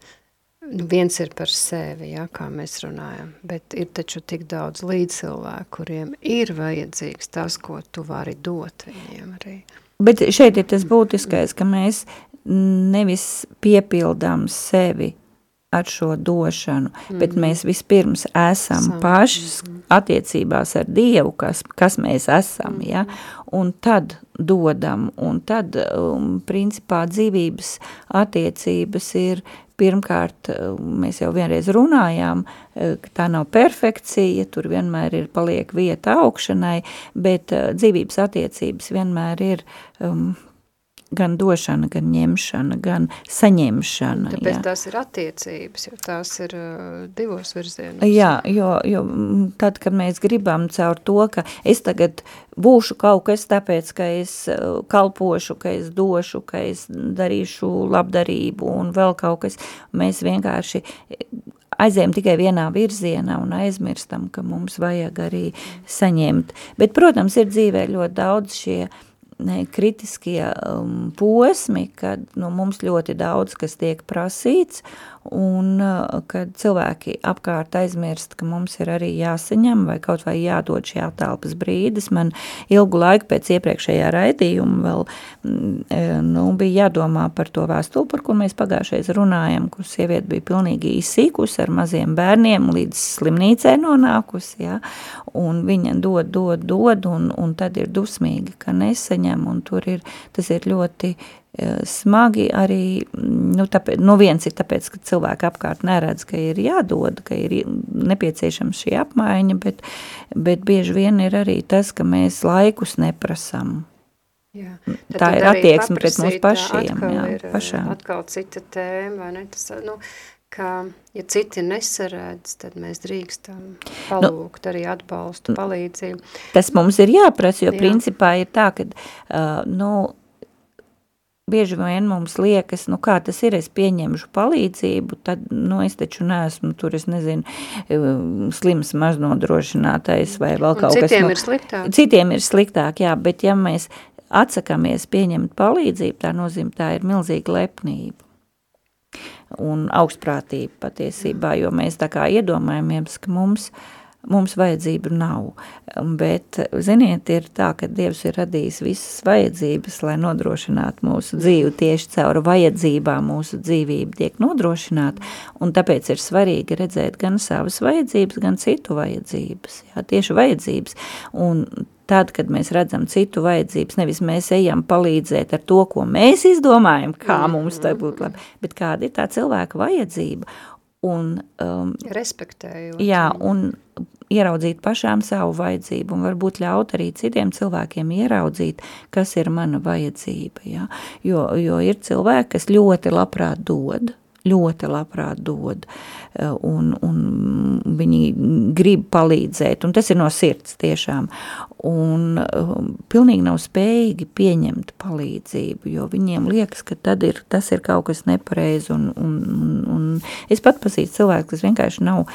Nu, viens ir par sevi, ja, kā mēs runājam, bet ir taču tik daudz līdzcilvēku, kuriem ir vajadzīgs tas, ko tu vari dot viņiem arī. Bet šeit ir tas būtiskais, ka mēs nevis piepildām sevi ar šo došanu, mm -hmm. bet mēs vispirms esam Sam. pašas mm -hmm. attiecībās ar Dievu, kas, kas mēs esam, mm -hmm. ja, un tad dodam, un tad, um, principā, dzīvības attiecības ir Pirmkārt, eh, mēs jau vienreiz runājām, eh, ka tā nav perfekcija, tur vienmēr ir paliek vieta augšanai, bet eh, dzīvības attiecības vienmēr ir um, gan došana, gan ņemšana, gan saņemšana. Tāpēc jā. tās ir attiecības, jo tās ir uh, divos virzienos. Jā, jo, jo tad, kad mēs gribam caur to, ka es tagad būšu kaut kas tāpēc, ka es kalpošu, ka es došu, ka es darīšu labdarību un vēl kaut kas, mēs vienkārši aizējam tikai vienā virzienā un aizmirstam, ka mums vajag arī saņemt. Bet, protams, ir dzīvē ļoti daudz šie uh, kritiskie um, posmi, kad nu, mums ļoti daudz kas tiek prasīts, un uh, kad cilvēki apkārt aizmirst, ka mums ir arī jāsaņem vai kaut vai jādod šī telpas brīdis. Man ilgu laiku pēc iepriekšējā raidījuma vēl mm, e, nu, bija jādomā par to vēstuli, par kur mēs pagājušais runājam, kur sieviete bija pilnīgi izsīkusi ar maziem bērniem līdz slimnīcē nonākusi, ja? un viņa dod, dod, dod, un, un tad ir dusmīgi, ka nesaņem un tur ir, tas ir ļoti smagi arī, nu, tāpēc, nu viens ir tāpēc, ka cilvēki apkārt neredz, ka ir jādod, ka ir nepieciešams šī apmaiņa, bet, bet bieži vien ir arī tas, ka mēs laikus neprasam. Jā. Tad tā ir attieksme pret mums pašiem. Jā, ir, pašām. Atkal cita tēma, vai ne? Tas, nu, ka, ja citi nesaredz, tad mēs drīkstam nu, palūgt nu, arī atbalstu, palīdzību. Tas mums ir jāprasa, jo Jā. principā ir tā, ka, uh, nu, bieži vien mums liekas, nu kā tas ir, es pieņemšu palīdzību, tad, nu, es taču neesmu tur, es nezinu, slims maznodrošinātais vai vēl kaut kas. Citiem nu, ir sliktāk. Citiem ir sliktāk, jā, bet ja mēs atsakāmies pieņemt palīdzību, tā nozīmē, tā ir milzīga lepnība un augstprātība patiesībā, jo mēs tā kā iedomājamies, ka mums, mums vajadzību nav. Bet, ziniet, ir tā, ka Dievs ir radījis visas vajadzības, lai nodrošinātu mūsu dzīvi tieši caur vajadzībām mūsu dzīvība tiek nodrošināta, un tāpēc ir svarīgi redzēt gan savas vajadzības, gan citu vajadzības, jā, tieši vajadzības, un tad, kad mēs redzam citu vajadzības, nevis mēs ejam palīdzēt ar to, ko mēs izdomājam, kā mm. mums tā būtu labi, bet kāda ir tā cilvēka vajadzība. Un, um, Respektējot. Jā, un ieraudzīt pašām savu vajadzību un varbūt ļaut arī citiem cilvēkiem ieraudzīt, kas ir mana vajadzība. Ja? Jo, jo ir cilvēki, kas ļoti labprāt dod, ļoti labprāt dod, eh, un, un viņi grib palīdzēt, un tas ir no sirds tiešām, un um, pilnīgi nav spējīgi pieņemt palīdzību, jo viņiem liekas, ka tad ir, tas ir kaut kas nepareizi, un, un, un, un es pat pazīstu cilvēku, kas vienkārši nav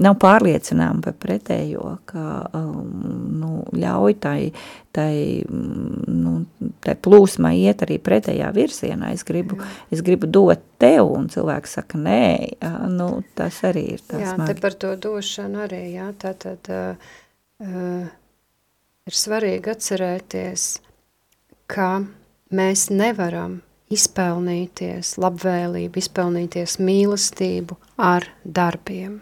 nav pārliecināma par pretējo, ka um, nu, ļauj tai, tai, mm, nu, tai plūsmai iet arī pretējā virzienā. Es gribu, es gribu dot tev, un cilvēks saka, nē, jā, nu, tas arī ir tas. Jā, smagi. te par to došanu arī, jā, tā tad uh, ir svarīgi atcerēties, ka mēs nevaram izpelnīties labvēlību, izpelnīties mīlestību ar darbiem.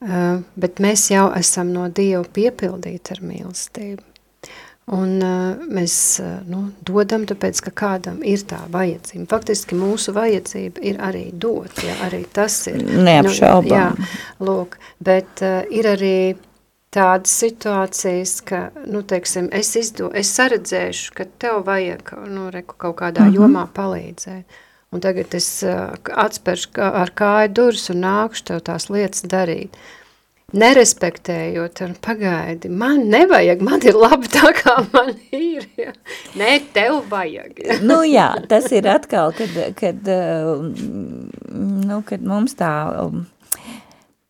Uh, bet mēs jau esam no Dieva piepildīti ar mīlestību. Un uh, mēs uh, nu, dodam, tāpēc, ka kādam ir tā vajadzība. Faktiski mūsu vajadzība ir arī dot, ja arī tas ir. Neapšaubām. Nu, jā, lūk, bet uh, ir arī tādas situācijas, ka, nu, teiksim, es, izdo, es saredzēšu, ka tev vajag, nu, reku, kaut kādā mm -hmm. jomā palīdzēt. Un tagad es atspēršu ar kāju durvis un nākušu tev tās lietas darīt. Nerespektējot, un pagaidi, man nevajag, man ir labi tā, kā man ir. Ja. Nē, tev vajag. Ja. nu jā, tas ir atkal, kad, kad, nu, kad mums tā,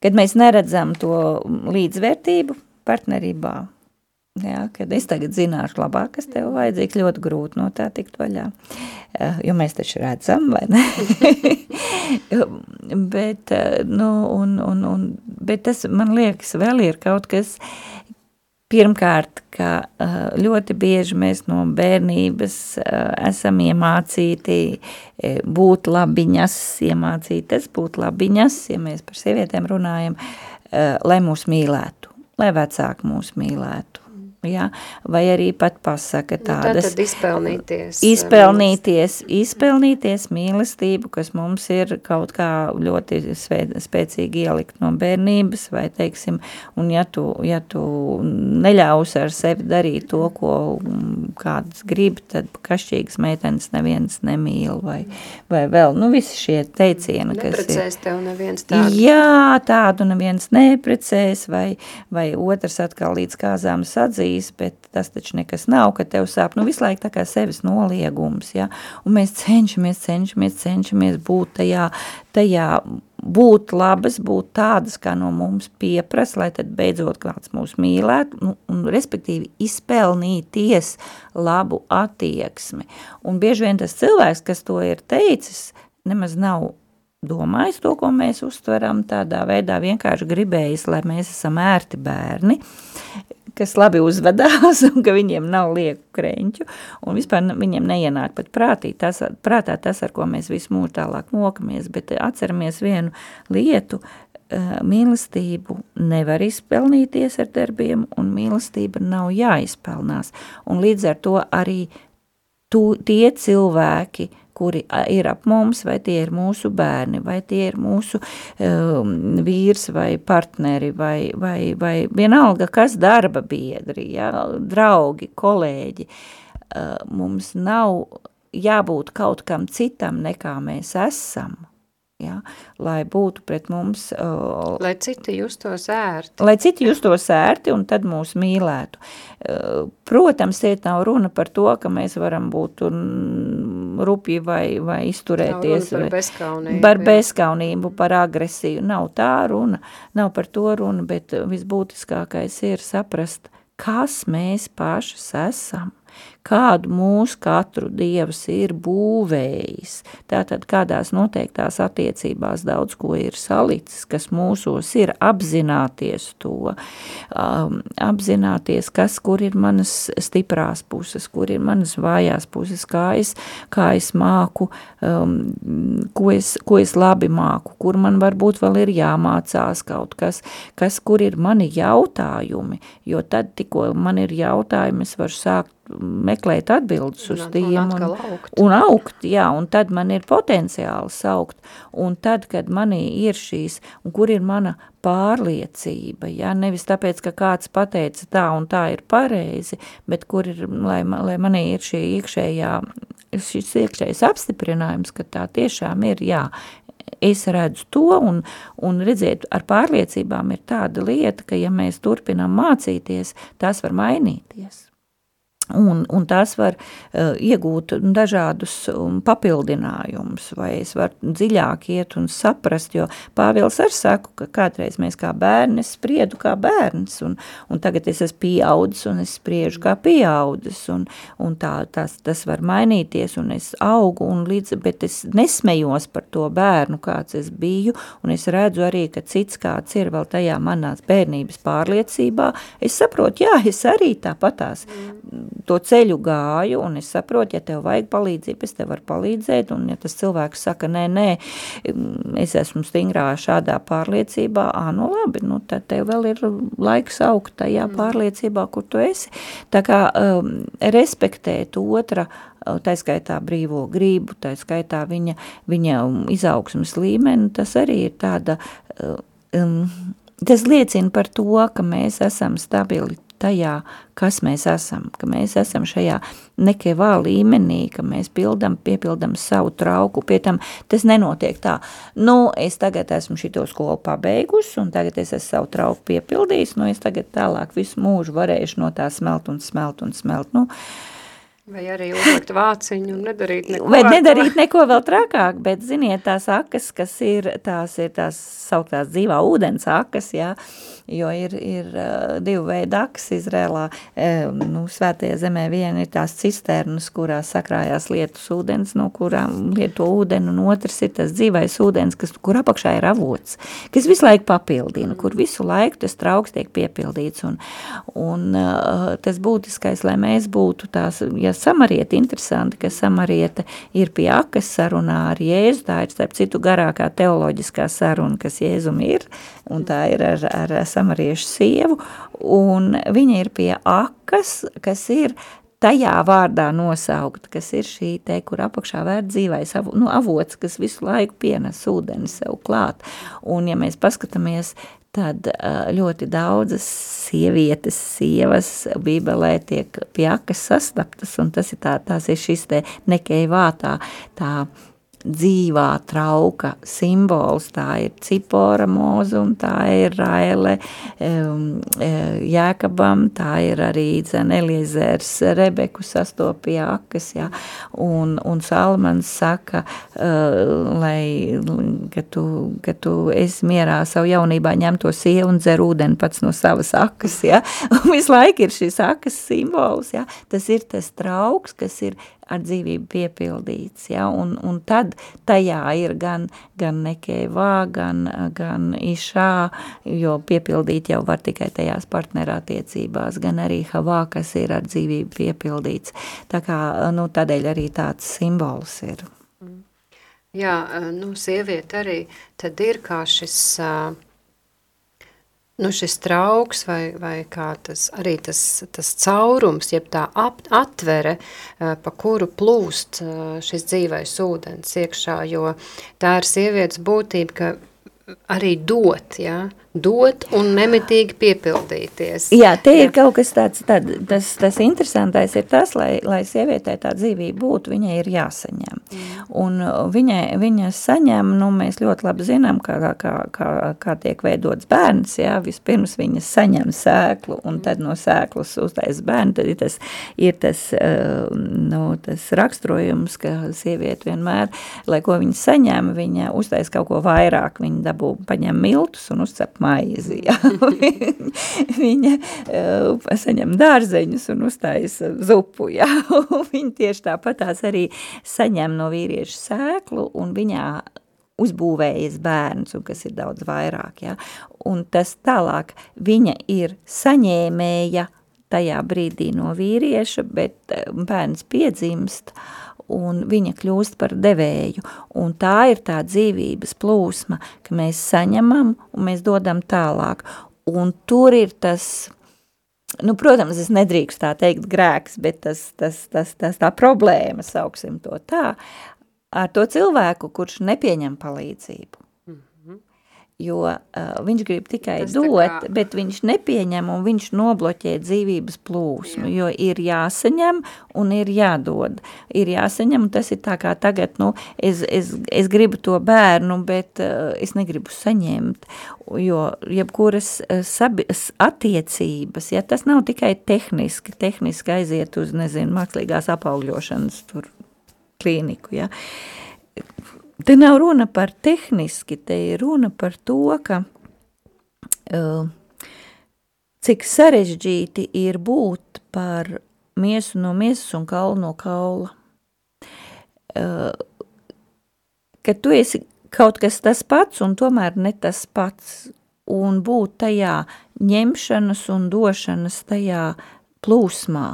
kad mēs neredzam to līdzvērtību partnerībā, Jā, kad es tagad zināšu labāk, kas tev vajadzīgs, ļoti grūti no tā tikt vaļā. Eh, jo mēs taču redzam, vai ne? bet, eh, nu, un, un, un, bet tas, man liekas, vēl ir kaut kas, pirmkārt, ka eh, ļoti bieži mēs no bērnības esam iemācīti būt labiņas, iemācītas būt labiņas, ja mēs par sievietēm runājam, lai mūs mīlētu, lai vecāki mūs mīlētu ja? vai arī pat pasaka nu, tādas. Nu, tad izpelnīties. Izpelnīties, izpelnīties mīlestību, kas mums ir kaut kā ļoti spēcīgi ielikt no bērnības, vai teiksim, un ja tu, ja tu neļaus ar sevi darīt to, ko kāds grib, tad kašķīgas meitenes neviens nemīl, vai, vai vēl, nu visi šie teicieni, kas ir. Neprecēs tev neviens tādu. Jā, tādu neviens neprecēs, vai, vai otrs atkal līdz kāzām sadzīt, darījis, bet tas taču nekas nav, ka tev sāp, nu visu laiku tā kā sevis noliegums, ja, un mēs cenšamies, cenšamies, cenšamies būt tajā, tajā būt labas, būt tādas, kā no mums pieprasa, lai tad beidzot kāds mūs mīlētu, nu, un respektīvi izpelnīties labu attieksmi. Un bieži vien tas cilvēks, kas to ir teicis, nemaz nav domājis to, ko mēs uztveram tādā veidā, vienkārši gribējis, lai mēs esam ērti bērni, kas labi uzvedās un ka viņiem nav lieku kreņķu un vispār viņiem neienāk pat prātī, tas, prātā tas, ar ko mēs visu mūžu tālāk mokamies, bet atceramies vienu lietu, mīlestību nevar izpelnīties ar darbiem, un mīlestība nav jāizpelnās. Un līdz ar to arī tu, tie cilvēki, kuri ir ap mums, vai tie ir mūsu bērni, vai tie ir mūsu um, vīrs vai partneri, vai, vai, vai vienalga, kas darba biedri, ja, draugi, kolēģi, uh, mums nav jābūt kaut kam citam, nekā mēs esam ja, lai būtu pret mums. Uh, lai citi justos ērti. Lai citi justos ērti un tad mūs mīlētu. Uh, protams, šeit nav runa par to, ka mēs varam būt rupji vai, vai izturēties. Nav par bezkaunību. Par bezkaunību, par agresiju. Nav tā runa, nav par to runa, bet visbūtiskākais ir saprast, kas mēs pašas esam kādu mūsu katru dievs ir būvējis. Tātad kādās noteiktās attiecībās daudz ko ir salicis, kas mūsos ir apzināties to, um, apzināties, kas, kur ir manas stiprās puses, kur ir manas vājās puses, kā es, kā es māku, um, ko, es, ko es labi māku, kur man varbūt vēl ir jāmācās kaut kas, kas, kur ir mani jautājumi, jo tad tikko man ir jautājumi, es varu sākt meklēt atbildes uz un, tiem. Un, un, augt. un augt, jā, un tad man ir potenciāls augt. Un tad, kad manī ir šīs, un kur ir mana pārliecība, jā, nevis tāpēc, ka kāds pateica tā un tā ir pareizi, bet kur ir, lai, lai manī ir šī iekšējā, šis iekšējais apstiprinājums, ka tā tiešām ir, jā, es redzu to, un, un redziet, ar pārliecībām ir tāda lieta, ka ja mēs turpinām mācīties, tās var mainīties. Un, un tās var uh, iegūt dažādus um, papildinājumus, vai es varu dziļāk iet un saprast, jo Pāvils arī saka, ka kādreiz mēs kā bērni, spriedu kā bērns, un, un tagad es esmu pieaudzis, un es spriežu kā pieaudzis, un, un tā, tas, tas var mainīties, un es augu, un līdz, bet es nesmejos par to bērnu, kāds es biju, es redzu arī, ka cits kāds ir vēl tajā manās bērnības pārliecībā, es saprotu, jā, es arī tāpatās to ceļu gāju, un es saprotu, ja tev vajag palīdzību, es tev varu palīdzēt, un ja tas cilvēks saka, nē, nē, es esmu stingrā šādā pārliecībā, ā, nu labi, nu tad tev vēl ir laiks augt tajā mm. pārliecībā, kur tu esi. Tā kā um, respektēt otra, tā skaitā brīvo grību, tā skaitā viņa, viņa izaugsmas līmeni, tas arī ir tāda, um, tas liecina par to, ka mēs esam stabili tajā, kas mēs esam, ka mēs esam šajā nekevā līmenī, ka mēs pildam, piepildam savu trauku, pie tam tas nenotiek tā, nu, es tagad esmu šito skolu pabeigusi, un tagad es esmu savu trauku piepildījis, nu, es tagad tālāk visu mūžu varēšu no tā smelt un smelt un smelt, nu, Vai arī uzlikt vāciņu un nedarīt neko. Vai nedarīt neko vēl trakāk, bet ziniet, tās akas, kas ir, tās ir tās sauktās dzīvā ūdens akas, jā, jo ir, ir uh, divu veidu akas Izrēlā, um, nu, svētajā zemē viena ir tās cisternas, kurās sakrājās lietus ūdens, no kurām lieto ūdeni, un otrs ir tas dzīvais ūdens, kas, kur apakšā ir avots, kas visu laiku papildina, kur visu laiku tas trauks tiek piepildīts, un, un uh, tas būtiskais, lai mēs būtu tās, ja samarieta interesanti, ka samarieta ir pie akas sarunā ar Jēzu, tā ir starp citu garākā teoloģiskā saruna, kas Jēzum ir, un tā ir ar, ar samariešu sievu, un viņa ir pie akas, kas ir tajā vārdā nosaukt, kas ir šī te, kur apakšā vērt dzīvais nu, avots, kas visu laiku pienes ūdeni sev klāt. Un ja mēs paskatāmies, tad ļoti daudzas sievietes, sievas bībelē tiek pie akas sastaptas, un tas ir tā, tās ir šis te nekei vātā, tā, tā dzīvā trauka simbols, tā ir Cipora mūza un tā ir Raele um, Jēkabam, tā ir arī Eliezers Rebeku sastopīja akas, ja, un, un Salmans saka, uh, lai, ka tu, ka tu esi mierā savu jaunībā ņem to sievu un dzer ūdeni pats no savas akas, ja, un visu laiku ir šis akas simbols, ja, tas ir tas trauks, kas ir ar dzīvību piepildīts, ja, un, un tad tajā ir gan, gan nekēvā, gan, gan išā, jo piepildīt jau var tikai tajās partnerattiecībās, gan arī havā, kas ir ar dzīvību piepildīts. Tā kā, nu, tādēļ arī tāds simbols ir. Jā, nu, sieviete arī tad ir kā šis uh, nu šis trauks vai, vai kā tas, arī tas, tas caurums, jeb tā ap, atvere, pa kuru plūst šis dzīvais ūdens iekšā, jo tā ir sievietes būtība, ka arī dot, ja? Dot un nemitīgi piepildīties. Jā, te ir Jā. kaut kas tāds, tād, tas, tas interesantais ir tas, lai, lai sievietē tā dzīvība būtu, viņai ir jāsaņem. Mm. Un viņai, viņa saņem, nu, mēs ļoti labi zinām, kā, kā, kā, kā tiek veidots bērns, jā, vispirms viņa saņem sēklu, un tad no sēklas uztais bērnu, tad ir tas, ir tas, nu, tas raksturojums, ka sieviete vienmēr, lai ko viņa saņem, viņa uztais kaut ko vairāk, viņa dabū, paņem miltus un uzcep maizi. Ja? viņa uh, saņem dārzeņus un uztaisa zupu. Ja? viņa tieši tāpatās arī saņem no vīrieša sēklu un viņā uzbūvējies bērns, un kas ir daudz vairāk. Ja? Un tas tālāk viņa ir saņēmēja tajā brīdī no vīrieša, bet eh, bērns piedzimst, uh, un viņa kļūst par devēju. Un tā ir tā dzīvības plūsma, ka mēs saņemam un mēs dodam tālāk. Un tur ir tas, nu, protams, es nedrīkst tā teikt grēks, bet tas, tas, tas, tas tā problēma, sauksim to tā, ar to cilvēku, kurš nepieņem palīdzību jo uh, viņš grib tikai Tas dot, kā... bet viņš nepieņem un viņš nobloķē dzīvības plūsmu, Jā. jo ir jāsaņem un ir jādod. Ir jāsaņem, un tas ir tā kā tagad, nu, es, es, es gribu to bērnu, bet uh, es negribu saņemt, jo jebkuras uh, sabi, attiecības, ja tas nav tikai tehniski, tehniski aiziet uz, nezinu, mākslīgās apaugļošanas tur klīniku, ja, Te nav runa par tehniski, te ir runa par to, ka uh, cik sarežģīti ir būt par miesu no miesas un kaulu no kaula. Uh, ka tu esi kaut kas tas pats un tomēr ne tas pats, un būt tajā ņemšanas un došanas tajā plūsmā.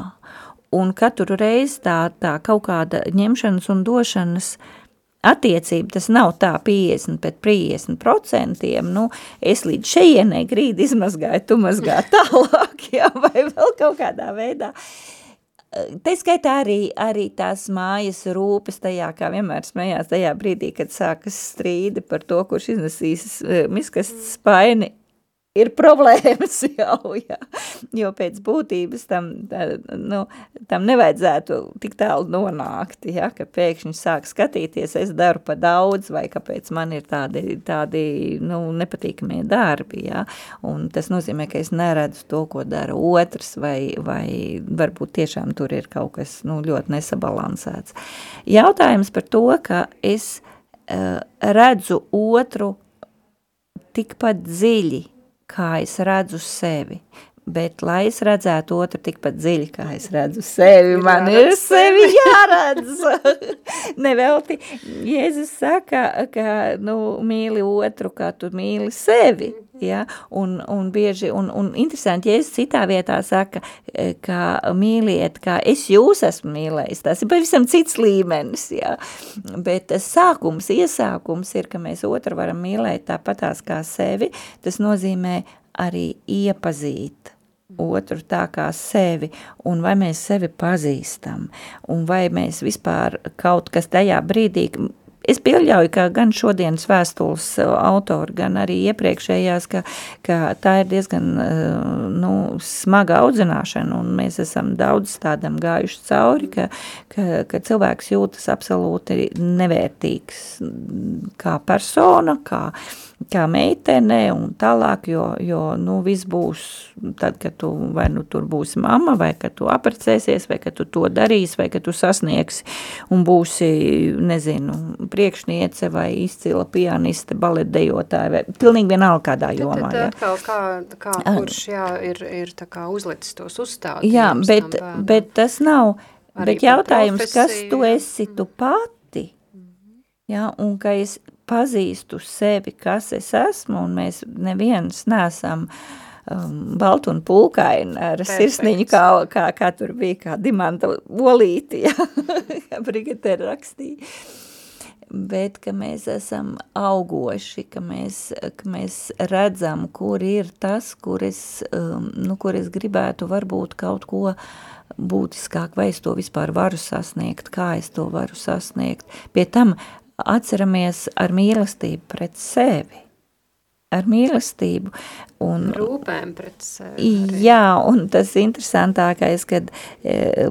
Un katru reizi tā, tā kaut kāda ņemšanas un došanas uh, attiecība, tas nav tā 50 pret 50 procentiem, nu, es līdz šejienai grīdi izmazgāju, tu mazgā tālāk, jā, vai vēl kaut kādā veidā. Te skaitā arī, arī tās mājas rūpes tajā, kā vienmēr smējās tajā brīdī, kad sākas strīdi par to, kurš iznesīs eh, miskas spaini ir problēmas jau, jā. jo pēc būtības tam, tā, nu, tam nevajadzētu tik tālu nonākt, ja, ka pēkšņi sāk skatīties, es daru pa daudz, vai kāpēc man ir tādi, tādi nu, nepatīkamie darbi, ja, un tas nozīmē, ka es neredzu to, ko dara otrs, vai, vai varbūt tiešām tur ir kaut kas nu, ļoti nesabalansēts. Jautājums par to, ka es uh, redzu otru tikpat dziļi, kā es redzu sevi. Bet, lai es redzētu otru tikpat dziļi, kā es redzu sevi, man ir sevi jāredz. Nevelti, Jēzus saka, ka, nu, mīli otru, kā tu mīli sevi. Ja? Un, un bieži, un, un interesanti, Jēzus citā vietā saka, ka mīliet, kā es jūs esmu mīlējis. Tas ir pavisam cits līmenis, ja? Bet tas sākums, iesākums ir, ka mēs otru varam mīlēt tāpatās kā sevi. Tas nozīmē arī iepazīt otru tā kā sevi, un vai mēs sevi pazīstam, un vai mēs vispār kaut kas tajā brīdī, Es pieļauju, ka gan šodienas vēstules autori, gan arī iepriekšējās, ka, ka tā ir diezgan nu, smaga audzināšana, un mēs esam daudz tādam gājuši cauri, ka, ka, ka cilvēks jūtas absolūti nevērtīgs kā persona, kā, kā meitene un tālāk, jo, jo nu, viss būs tad, kad tu vai nu tur būsi mamma, vai kad tu aprecēsies, vai kad tu to darīsi, vai kad tu sasniegsi un būsi, nezinu, priekšniece vai izcila pianiste, baletdejotāja, vai pilnīgi vienalga kādā jomā. Tad, tad kā, kā kurš, jā, ir, ir tā kā uzlicis tos uzstādījumus. Jā, bet, bet tas nav, Arī bet jautājums, profesiju, kas tu esi tu pati, jā, un ka es pazīstu sevi, kas es esmu, un mēs neviens nesam um, baltu un pulkaini ar Perfekts. sirsniņu, kā, kā, kā tur bija, kā dimanta olīti, ja, Brigitte rakstīja. Bet ka mēs esam augoši, ka mēs, ka mēs redzam, kur ir tas, kur es, um, nu, kur es gribētu varbūt kaut ko būtiskāk, vai es to vispār varu sasniegt, kā es to varu sasniegt. Pie tam atceramies ar mīlestību pret sevi ar mīlestību. Un, Rūpēm pret sevi. Arī. Jā, un tas interesantākais, kad e,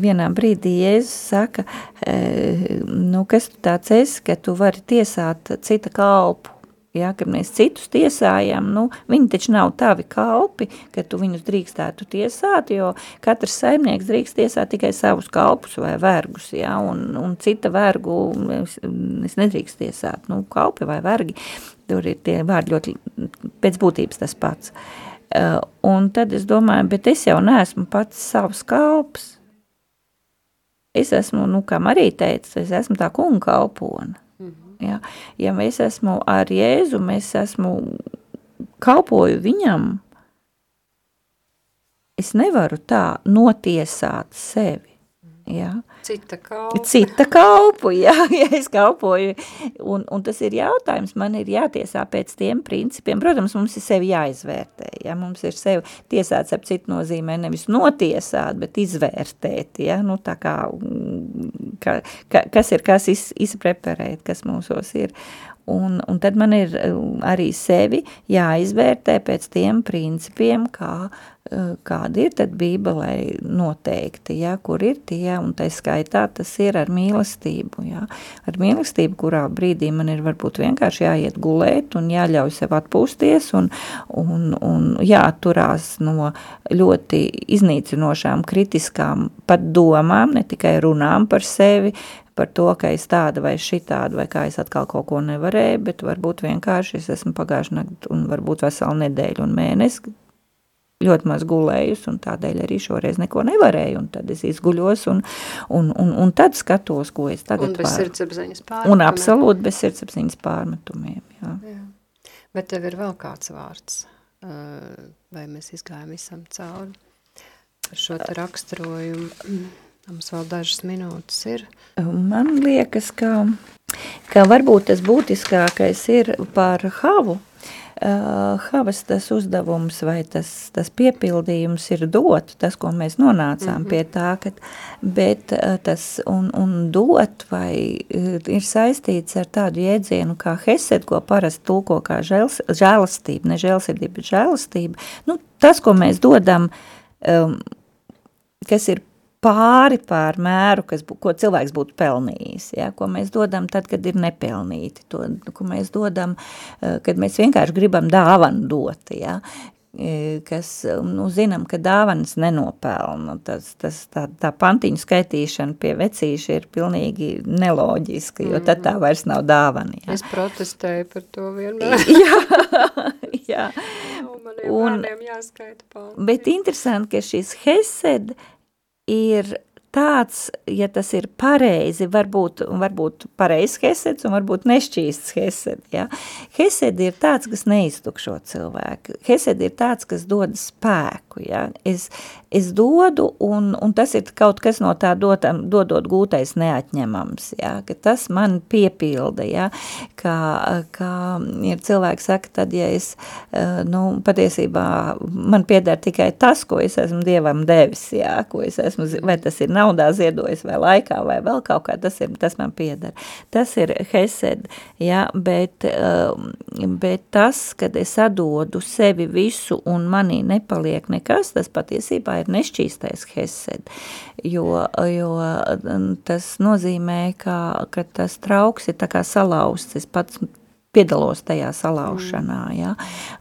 vienā brīdī Jēzus saka, e, nu, kas tu tāds esi, ka tu vari tiesāt cita kalpu. Ja, kad mēs citus tiesājam, nu, viņi taču nav tavi kalpi, ka tu viņus drīkstētu tiesāt, jo katrs saimnieks drīkst tiesāt tikai savus kalpus vai vergus, ja, un, un cita vergu es, es nedrīkst tiesāt, nu, kalpi vai vergi. Tur ir tie vārdi ļoti pēc būtības tas pats. Uh, un tad es domāju, bet es jau neesmu pats savs kalps. Es esmu, nu, kā Marija teica, es esmu tā kunga kalpona. Mm -hmm. ja? ja es esmu ar Jēzu, es esmu kalpoju viņam, es nevaru tā notiesāt sevi. Ja? Cita kalpa. Cita kalpu, jā, ja es kalpoju. Un, un tas ir jautājums, man ir jātiesā pēc tiem principiem. Protams, mums ir sevi jāizvērtē, ja mums ir sevi tiesāts ap citu nozīmē, nevis notiesāt, bet izvērtēt, ja, nu tā kā, ka, ka, kas ir, kas iz, izpreparēt, kas mūsos ir. Un, un tad man ir arī sevi jāizvērtē pēc tiem principiem, kā Eh, kāda ir tad bībelē noteikti, ja, kur ir tie, un tā skaitā tas ir ar mīlestību, ja, ar mīlestību, kurā brīdī man ir varbūt vienkārši jāiet gulēt un jāļauj sev atpūsties un, un, un jāturās no ļoti iznīcinošām, kritiskām pat domām, ne tikai runām par sevi, par to, ka es tāda vai šitāda, vai kā es atkal kaut ko nevarēju, bet varbūt vienkārši es esmu pagājuši nakti un varbūt veselu nedēļu un mēnesi ļoti maz gulējusi, un tādēļ arī šoreiz neko nevarēju, tad es izguļos, un, un, un, un tad skatos, ko es tagad un bez sirdsapziņas pārmetumiem. Un absolūti bez sirdsapziņas pārmetumiem, jā. jā. Bet tev ir vēl kāds vārds, vai mēs izgājām visam cauri par šo te raksturojumu? Mums vēl dažas minūtes ir. Man liekas, ka, ka varbūt tas būtiskākais ir par havu, Havas tas uzdevums vai tas, tas piepildījums ir dot, tas, ko mēs nonācām mm -hmm. pie tā, ka, bet uh, tas un, un dot vai uh, ir saistīts ar tādu jēdzienu kā hesed, ko parasti tulko kā žēls, žēlastība, ne žēlsirdība, bet žēlastība. Nu, tas, ko mēs dodam, um, kas ir pāri pār mēru, kas, ko cilvēks būtu pelnījis, ja, ko mēs dodam tad, kad ir nepelnīti, to, ko mēs dodam, eh, kad mēs vienkārši gribam dāvanu dot, ja, eh, kas, nu, zinām, ka dāvanas nenopelna, tas, tas tā, tā pantiņu skaitīšana pie vecīša ir pilnīgi neloģiska, jo tad tā vairs nav dāvana. Ja. Es protestēju par to vienmēr. jā, jā. Un, jāskaita pantiņu. Bet interesanti, ka šis Hesed ir tāds, ja tas ir pareizi, varbūt, varbūt pareizs heseds un varbūt nešķīsts hesed, ja? Hesed ir tāds, kas neiztukšo cilvēku. Hesed ir tāds, kas dod spēku, ja? Es, es dodu un, un tas ir kaut kas no tā dotam, dodot gūtais neatņemams, ja? Ka tas man piepilda, ja? Kā, kā ir cilvēki saka, tad, ja es, eh, nu, patiesībā man pieder tikai tas, ko es esmu Dievam devis, ja? Ko es esmu, vai tas ir naudā ziedojis vai laikā vai vēl kaut kā, tas, ir, tas man pieder. Tas ir hesed, ja, bet, um, bet tas, kad es atdodu sevi visu un manī nepaliek nekas, tas patiesībā ir nešķīstais hesed, jo, jo tas nozīmē, ka, ka tas trauks ir tā kā salauzts, es pats piedalos tajā salaušanā, ja,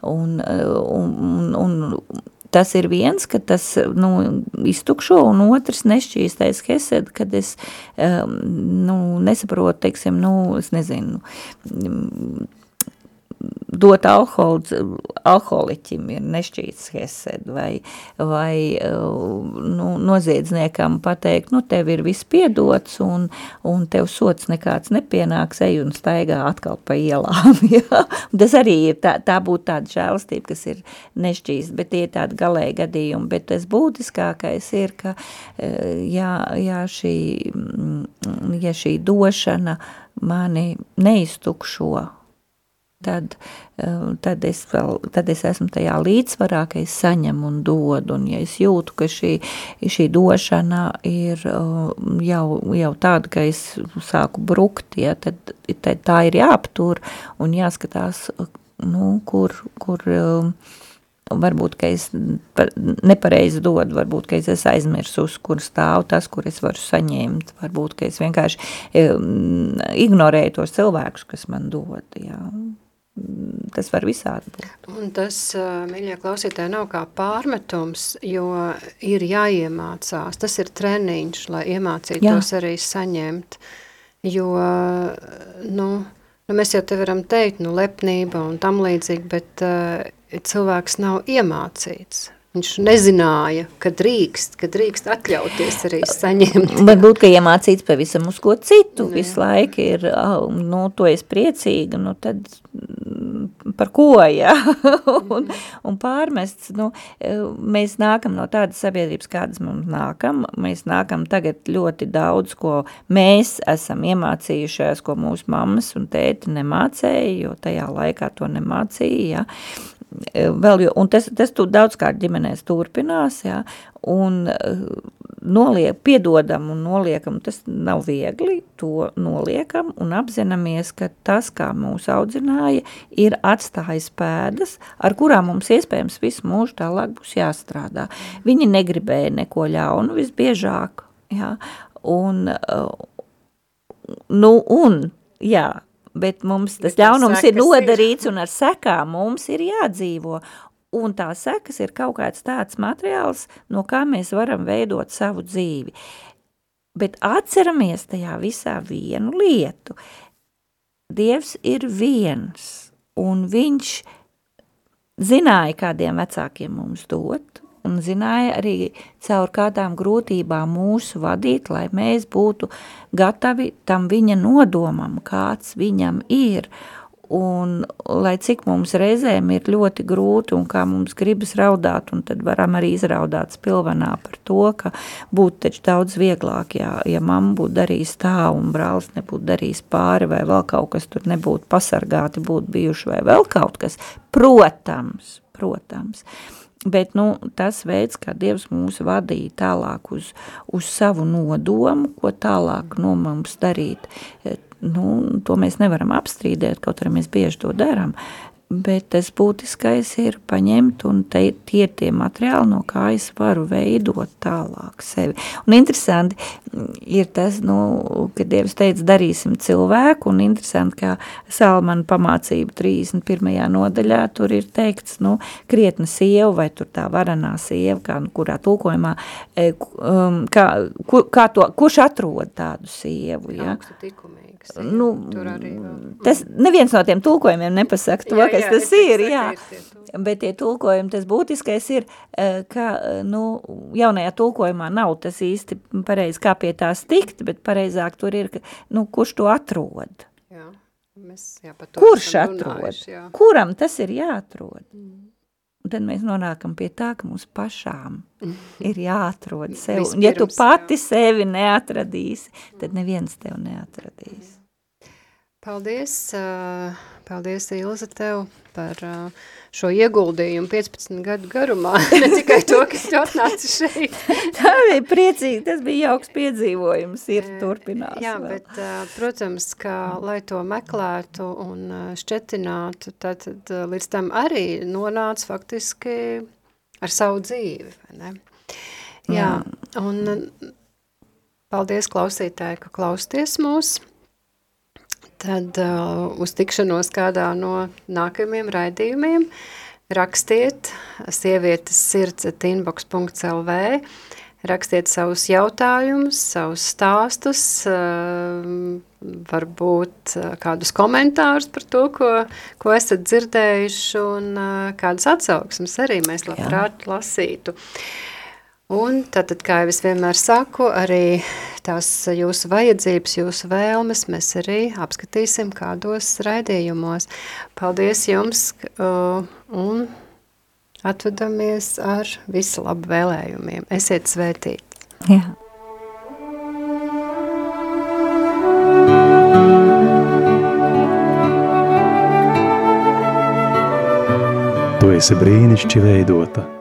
un, un, un, un Tas ir viens, ka tas nu, iztukšo, un otrs nešķīstais hesed, kad es um, nu, nesaprotu, teiksim, nu, es nezinu, dot alkoholu alkoholiķim ir nešķīts hesed, vai, vai nu, noziedzniekam pateikt, nu, tev ir viss piedots, un, un tev sots nekāds nepienāks, ej un staigā atkal pa ielām, ja? Tas arī ir, tā, tā būtu tāda žēlastība, kas ir nešķīst, bet tie ir tādi galēji gadījumi, bet tas būtiskākais ir, ka, ja, ja šī, ja šī došana, mani neiztukšo tad, eh, tad, es vēl, tad es esmu tajā līdzsvarā, ka es saņemu un dodu, un ja es jūtu, ka šī, šī došana ir eh, jau, jau tāda, ka es sāku brukt, ja, tad, tad tā ir jāaptur un jāskatās, nu, kur, kur varbūt, ka es nepareizi dodu, varbūt, ka es esmu aizmirsus, kur stāv tas, kur es varu saņemt, varbūt, ka es vienkārši ignorēju tos cilvēkus, kas man dod, jā. Tas var visādi būt. Un tas, mīļie klausītāji, nav kā pārmetums, jo ir jāiemācās. Tas ir treniņš, lai iemācītos Jā. arī saņemt. Jo, nu, nu, mēs jau te varam teikt, nu, lepnība un tam līdzīgi, bet uh, cilvēks nav iemācīts. Viņš nezināja, ka drīkst, ka drīkst atļauties arī saņemt. Varbūt, ka iemācīts pavisam uz ko citu, ne. visu laiku ir, nu, to es priecīga, nu, tad par ko, jā, un, un pārmests, nu, mēs nākam no tādas sabiedrības, kādas mums nākam, mēs nākam tagad ļoti daudz, ko mēs esam iemācījušies, ko mūsu mammas un tēti nemācēja, jo tajā laikā to nemācīja, jā, vēl, jo, un tas, tas tu daudzkārt ģimenēs turpinās, jā, un eh, noliek, piedodam un noliekam, tas nav viegli, to noliekam un apzināmies, ka tas, kā mūs audzināja, ir atstājis pēdas, ar kurām mums iespējams visu mūžu tālāk būs jāstrādā. Viņi negribēja neko ļaunu visbiežāk, jā, un, eh, nu, un, jā, bet mums tas ļaunums ir nodarīts un ar sekām mums ir jādzīvo. Un tā sekas ir kaut kāds tāds materiāls, no kā mēs varam veidot savu dzīvi. Bet atceramies tajā visā vienu lietu. Dievs ir viens, un viņš zināja, kādiem vecākiem mums dot, un zināja arī caur kādām grūtībām mūsu vadīt, lai mēs būtu gatavi tam viņa nodomam, kāds viņam ir. Un lai cik mums reizēm ir ļoti grūti un kā mums gribas raudāt, un tad varam arī izraudāt spilvenā par to, ka būtu taču daudz vieglāk, ja, ja mamma būtu darījis tā un brālis nebūtu darījis pāri vai vēl kaut kas tur nebūtu pasargāti, būtu bijuši vai vēl kaut kas. Protams, protams. Bet nu, tas veids, kā Dievs mūs vadīja tālāk uz, uz savu nodomu, ko tālāk no mums darīt, nu, to mēs nevaram apstrīdēt, kaut arī mēs bieži to darām bet tas būtiskais ir paņemt un te, tie ir tie materiāli, no kā es varu veidot tālāk sevi. Un interesanti ir tas, nu, ka Dievs teica, darīsim cilvēku, un interesanti, kā Salmana pamācība 31. nodaļā, tur ir teikts, nu, krietna sieva, vai tur tā varanā sieva, kā, nu, kurā tulkojumā, e, um, kā, kur, kā to, kurš atrod tādu sievu, ja? Augstu tikumīgs. Nu, tas neviens no tiem tulkojumiem nepasaka to, jā, kas jā, tas ir, jā. Bet tie tulkojumi, tas būtiskais ir, eh, ka, eh, nu, jaunajā tulkojumā nav tas īsti pareizi, kā pie tās tikt, bet pareizāk tur ir, ka, nu, kurš to atrod. Jā, mēs, jā, to kurš atrod? Runājuši, jā. Kuram tas ir jāatrod? Mm. Un tad mēs nonākam pie tā, ka mums pašām ir jāatrod sev. Un ja tu pati jā. sevi neatradīsi, tad neviens tev neatradīs. Paldies, paldies Ilza tev par šo ieguldījumu 15 gadu garumā, ne tikai to, ka tu atnāci šeit. Tā bija priecīgi, tas bija jauks piedzīvojums, ir turpinās. Jā, vēl. bet, protams, ka, lai to meklētu un šķetinātu, tad, tad līdz tam arī nonāca faktiski ar savu dzīvi, vai ne? Jā. un paldies klausītāji, ka klausties mūsu. Tad uh, uz tikšanos kādā no nākamajiem raidījumiem rakstiet sievietes sirds at inbox.lv, rakstiet savus jautājumus, savus stāstus, uh, varbūt uh, kādus komentārus par to, ko, ko esat dzirdējuši un uh, kādas atsauksmes arī mēs labprāt Jā. lasītu. Uh, Un tātad, kā jau es vienmēr saku, arī tās jūsu vajadzības, jūsu vēlmes mēs arī apskatīsim kādos raidījumos. Paldies jums uh, un atvedamies ar visu labu vēlējumiem. Esiet svētīti! Jā. Tu esi brīnišķīgi veidota